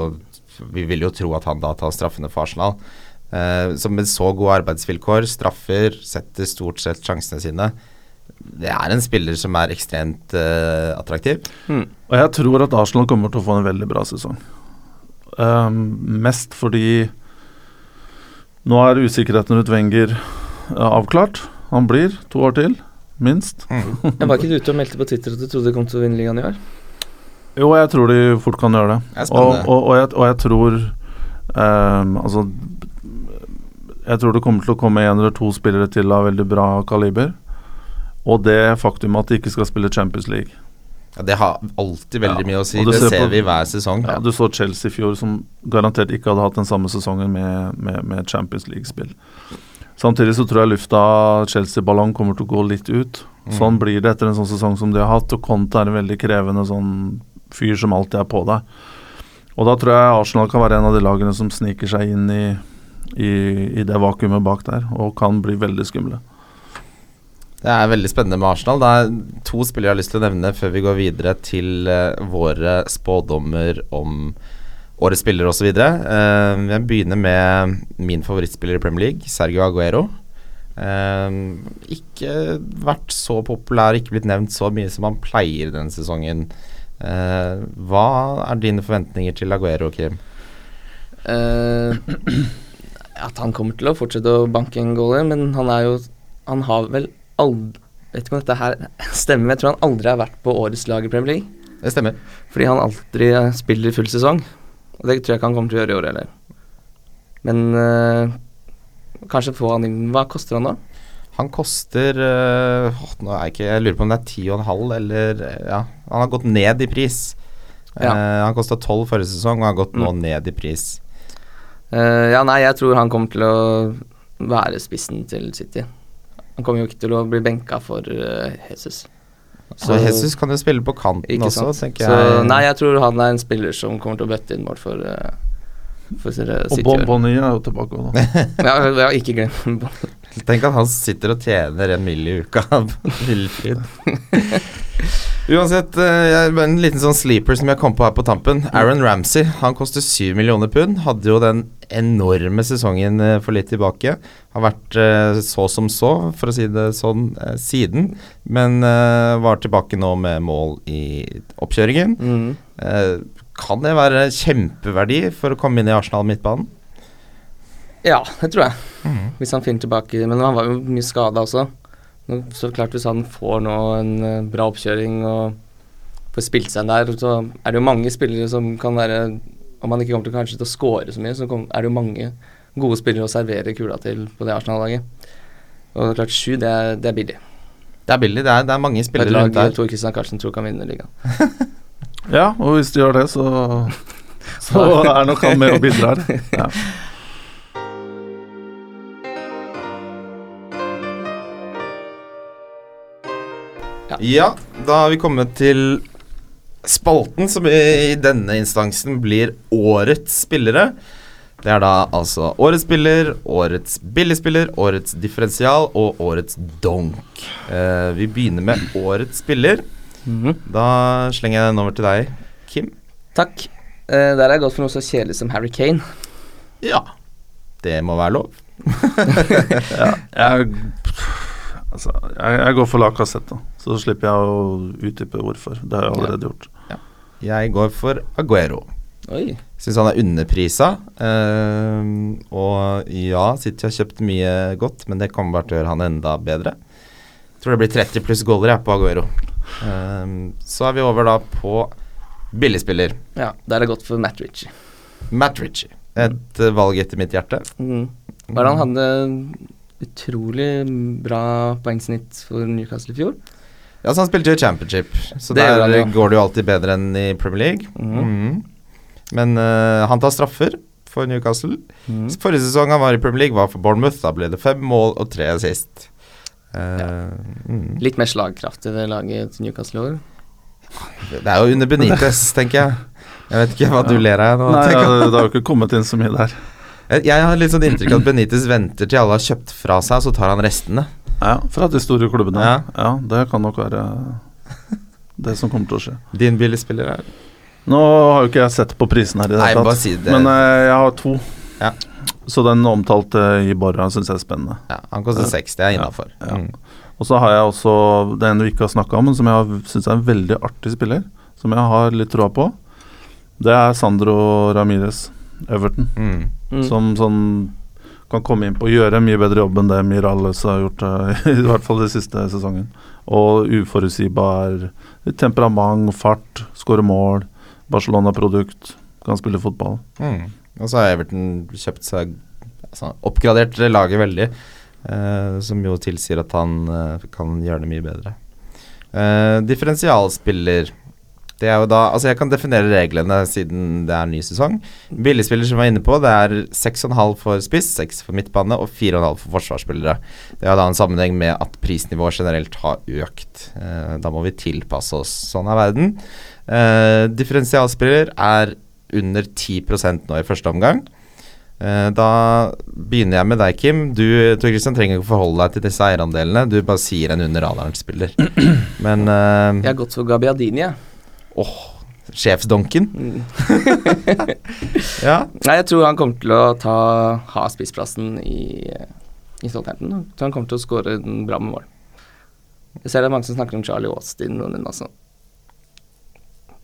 vi vil jo tro at han da tar straffene for Arsenal. Uh, så med så gode arbeidsvilkår, straffer, setter stort sett sjansene sine. Det er en spiller som er ekstremt eh, attraktiv. Mm. Og jeg tror at Arsenal kommer til å få en veldig bra sesong. Um, mest fordi nå er usikkerheten rundt Wenger uh, avklart. Han blir to år til, minst. Jeg var ikke ute og meldte på Twitter at du trodde de kom til å vinne ligaen i år? Jo, jeg tror de fort kan gjøre det. Det Og, og, og, jeg, og jeg tror um, Altså Jeg tror det kommer til å komme en eller to spillere til av veldig bra kaliber. Og det faktum at de ikke skal spille Champions League. Ja, det har alltid veldig Ja, mye å si. Det ser ser på- vi hver sesong. Ja, du så Chelsea i fjor, som garantert ikke hadde hatt den samme sesongen med, med, med Champions League-spill. Samtidig så tror jeg lufta Chelsea-ballong kommer til å gå litt ut. Sånn blir det etter en sånn sesong som de har hatt. Og Conte er en veldig krevende sånn fyr som alltid er på deg. Og da tror jeg Arsenal kan være en av de lagene som sniker seg inn i, i, i det vakuumet bak der, og kan bli veldig skumle. Det er veldig spennende med Arsenal. Det er to spillere jeg har lyst til å nevne før vi går videre til eh, våre spådommer om årets spillere osv. Uh, jeg begynner med min favorittspiller i Premier League, Sergio Aguero. Eh, ikke vært så populær, ikke blitt nevnt så mye som han pleier denne sesongen. Eh, hva er dine forventninger til Aguero, Kim? Uh, at han kommer til å fortsette å banke en goaler, men han er jo Han har vel aldri Vet ikke om dette her stemmer, men jeg tror han aldri har vært på årets lag i Premier League. Det stemmer. Fordi han aldri eh, spiller full sesong. Og det tror jeg ikke han kommer til å gjøre i år heller. Men øh, kanskje få han inn Hva koster han da? Han koster øh, nå er jeg, ikke, jeg lurer på om det er ti og en halv, eller Ja, han har gått ned i pris. Ja. Uh, han kosta tolv forrige sesong og har gått nå Mm. ned i pris. Uh, ja, nei, jeg tror han kommer til å være spissen til City. Han kommer jo ikke til å bli benka for uh, Jesus. Så Jesus kan jo spille på kanten også, tenker Så jeg. nei, jeg tror han er en spiller som kommer til å bøtte inn mål for, uh, for uh, Og City. bon. Bonny er jo tilbake nå. ja, ja, ikke glem Tenk at han sitter og tjener en mill. i uka Uansett, uh, en liten sånn sleeper som jeg kom på her på tampen. Aaron Ramsey. Han koster syv millioner pund. Hadde jo den enorme sesongen eh, for litt tilbake. Har vært eh, så som så, for å si det sånn, eh, siden. Men var tilbake nå med mål i oppkjøringen. mm. Kan det være kjempeverdi for å komme inn i Arsenal midtbanen? Ja, det tror jeg. Hvis han finner tilbake Men han var jo mye skada også. Så klart Hvis han får nå en bra oppkjøring og får spilt seg der, så er det jo mange spillere som kan være Om han ikke kommer til kanskje til å score så mye, så kom, er det jo mange gode spillere å servere kula til på det Arsenal-laget. Og det er klart, sju, det er, det er billig. Det er billig. Det er, det er mange Et spillere lag rundt der. Tor Christian Karlsen tror kan vinne ligaen. Ja, og hvis du gjør det, så Så er nok han med og bidrar. Ja. Ja, da har vi kommet til spalten som i, i denne instansen blir årets spillere. Det er da altså årets spiller, årets billigspiller, årets differensial og årets donk. Eh, vi begynner med årets spiller. Da slenger jeg den over til deg, Kim. Takk. Eh, der er jeg gått for noe så kjedelig som Harry Kane. Ja. Det må være lov. Jeg, altså, jeg, jeg går for Lacassette, da. Så slipper jeg å utdype hvorfor. Det har jeg allerede gjort. Jeg går for Aguero. Oi. Syns han er underprisa. Uh, og ja, City har kjøpt mye godt, men det kommer bare til å gjøre han enda bedre. Tror det blir 30 pluss goaler jeg på Aguero. Uh, så er vi over da på billigspiller. Ja, der er det godt for Matt Ritchie. Matt Ritchie. Et uh, valg etter mitt hjerte. Mm. Bare han hadde utrolig bra poengsnitt for Newcastle i fjor. Ja, så Han spilte jo i championship, så Det der det, ja. går det jo alltid bedre enn i Premier League. Mm. Mm. Men uh, han tar straffer for Newcastle. Mm. Forrige sesong han var i Premier League, var for Bournemouth. Da ble det fem mål og tre sist. Eh, mm. Litt mer slagkraft i det laget til Newcastle i år. Det er jo under Benitez, tenker jeg. Jeg vet ikke hva du ler av nå. Nei, ja, det har jo ikke kommet inn så mye der. jeg. jeg har litt sånn inntrykk av at Benitez venter til alle har kjøpt fra seg, så tar han restene. Ja, Fra de store klubbene. Ja. Ja. Det kan nok være det som kommer til å skje. Din billigspiller er Nå har jo ikke jeg sett på prisen her i det hele bare tatt, si det. men eh, jeg har to. Ja. Så den omtalte i Borra syns jeg er spennende. ja, Han koster seks, det er innafor. Ja. Mm. Og så har jeg også den vi ikke har snakka om, men som jeg syns er en veldig artig spiller. Som jeg har litt troa på. Det er Sandro Ramires, Everton. Mm. Mm. Som sånn kan komme inn på å gjøre en mye bedre jobb enn det Mirales har gjort, eh, i hvert fall den siste sesongen. Og uforutsigbar temperament, fart, skåre mål. Barcelona-produkt, kan spille fotball. Mm. Og så har Everton kjøpt seg altså, Oppgradert laget veldig, eh, som jo tilsier at han eh, kan gjøre det mye bedre. Eh, differensialspiller det er jo da Altså, jeg kan definere reglene siden det er ny sesong. Billigspiller som var inne på, det er 6,5 for spiss, 6 for midtbane og 4,5 for forsvarsspillere. Det har da en sammenheng med at prisnivået generelt har økt. Eh, da må vi tilpasse oss. Sånn er verden. Eh, differensialspiller er under 10% nå i første omgang. Eh, da begynner jeg med deg, Kim. Du Tor Christian, trenger ikke forholde deg til disse eierandelene. Du bare sier en under radaren-spiller. Men eh, Jeg har gått for Gabiadini, jeg. Åh, sjefsdonken. Ja. Nei, jeg tror han kommer til å ta, ha spissplassen i, i Southampton. Så han kommer til å skåre bra med mål. Jeg ser det er mange som snakker om Charlie Austin. Og den, altså.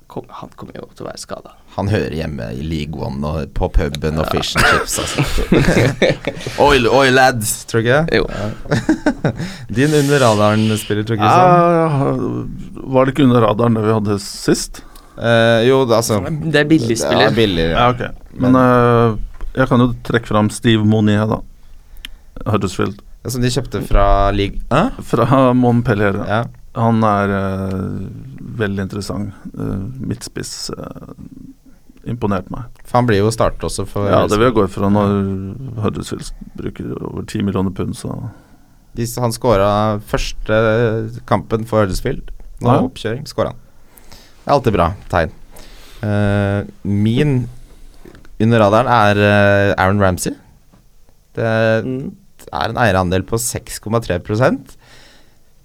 Kom, han kommer jo til å være skada. Han hører hjemme i League One og på puben og fish and chips, altså. oil, oil lads, tror ikke jeg. Jo. Din under radaren-spiller, Tor jeg. Ja, var det ikke under radaren det vi hadde sist? Uh, jo, det, altså Det er billigspiller. Ja, billig. Ja, ok. Men eh, jeg kan jo trekke fram Steve Monier, da. Huddersfield. Som de kjøpte fra League Hæ? Fra Montpellier. Ja. Han er eh, veldig interessant. Uh, Midtspiss uh, imponerte meg. For han blir jo startet også for Ja, det vil jeg gå fra når Huddersfield bruker over 10 millioner pund, så De, han skåra første kampen for Huddersfield. Nå Ja. oppkjøring skåra han. Det er alltid bra tegn. Uh, min under radaren er eh, Aaron Ramsey. Det Mm. er en eierandel på 6,3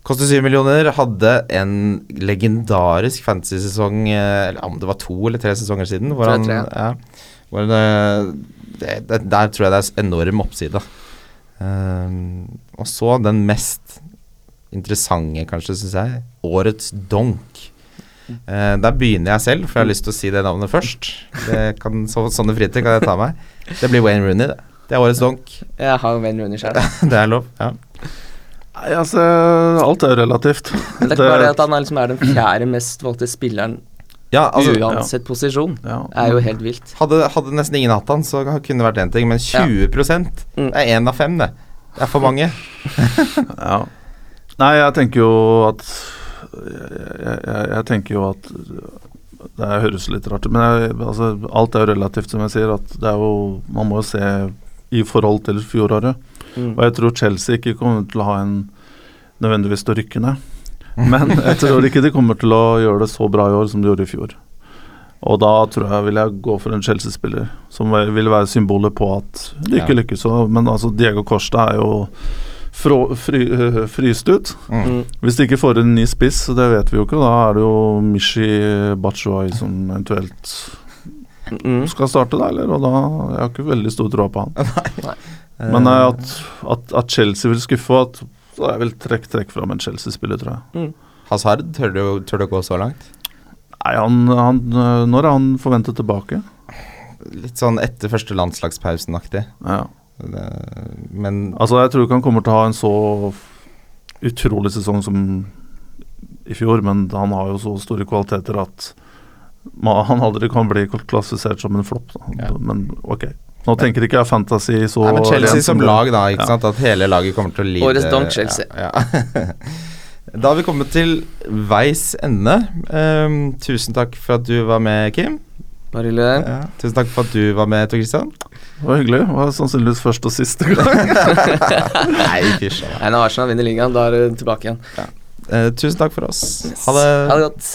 Koster 7 millioner. Hadde en legendarisk fantasy-sesong, eh, eller om det var to eller tre sesonger siden. Hvor han, ja, hvor det, det, det, der tror jeg det er enorm oppside. Um, og så den mest interessante, kanskje, syns jeg. Årets donk. Uh, der begynner jeg selv, for jeg har lyst til å si det navnet først. Det kan, så, sånne fritid kan jeg ta meg. Det blir Wayne Rooney, det. Det er årets donk. Jeg har Wayne Rooney sjøl. det er lov. Ja. Nei, altså Alt er jo relativt. Det er ikke bare det at han er, liksom er den fjerde mest valgte spilleren Ja, altså, uansett posisjon. Ja. Er jo helt vilt. hadde, hadde nesten ingen hatt han, så kunne det vært én ting, men 20 Mm. Er én av fem, det. Det er for mange. Ja. Nei, jeg tenker jo at jeg, jeg, jeg tenker jo at Det høres litt rart ut, men jeg, altså, alt er jo relativt, som jeg sier. At det er jo Man må jo se i forhold til fjoråret. Mm. Og jeg tror Chelsea ikke kommer til å ha en nødvendigvis til å rykke ned. Men jeg tror ikke de kommer til å gjøre det så bra i år som de gjorde i fjor. Og da tror jeg vil jeg gå for en Chelsea-spiller som vil være symbolet på at de ikke Ja. lykkes. Men altså, Diego Costa er jo frå, fry, øh, fryst ut. Mm. Mm. Hvis de ikke får en ny spiss, det vet vi jo ikke, da er det jo Mishi Batshuayi som eventuelt Mm. skal starte, da, eller? Og da Jeg har ikke veldig stor tro på han. Eh, Men eh, at, at, at Chelsea vil skuffe, at så jeg vil trekke trekk fram en Chelsea-spiller, tror jeg. Hazard, tør du, tør du gå så langt? Nei, han, han øh, Når er han forventet tilbake? Litt sånn etter første landslagspausen-aktig. Ja. Det- Men Altså, jeg tror ikke han kommer til å ha en så utrolig sesong som i fjor, men han har jo så store kvaliteter at man, han aldri kan bli klassifisert som en flopp. Ja. Men ok. Nå tenker ikke jeg fantasy så Nei, men Chelsea rent som lag, da. Ikke Ja. sant? At hele laget kommer til å lide Årets donk, Chelsea. Ja, ja. Da har vi kommet til veis ende. Um, tusen takk for at du var med, Kim. Bare hyggelig. Ja. Tusen takk for at du var med, Tor Christian. Det var hyggelig. Det var sannsynligvis første og siste gang. Nei, fysj. Når Arsenal vinner ligaen, da er du tilbake igjen. Eh, tusen takk for oss. Ha det. Ha det godt.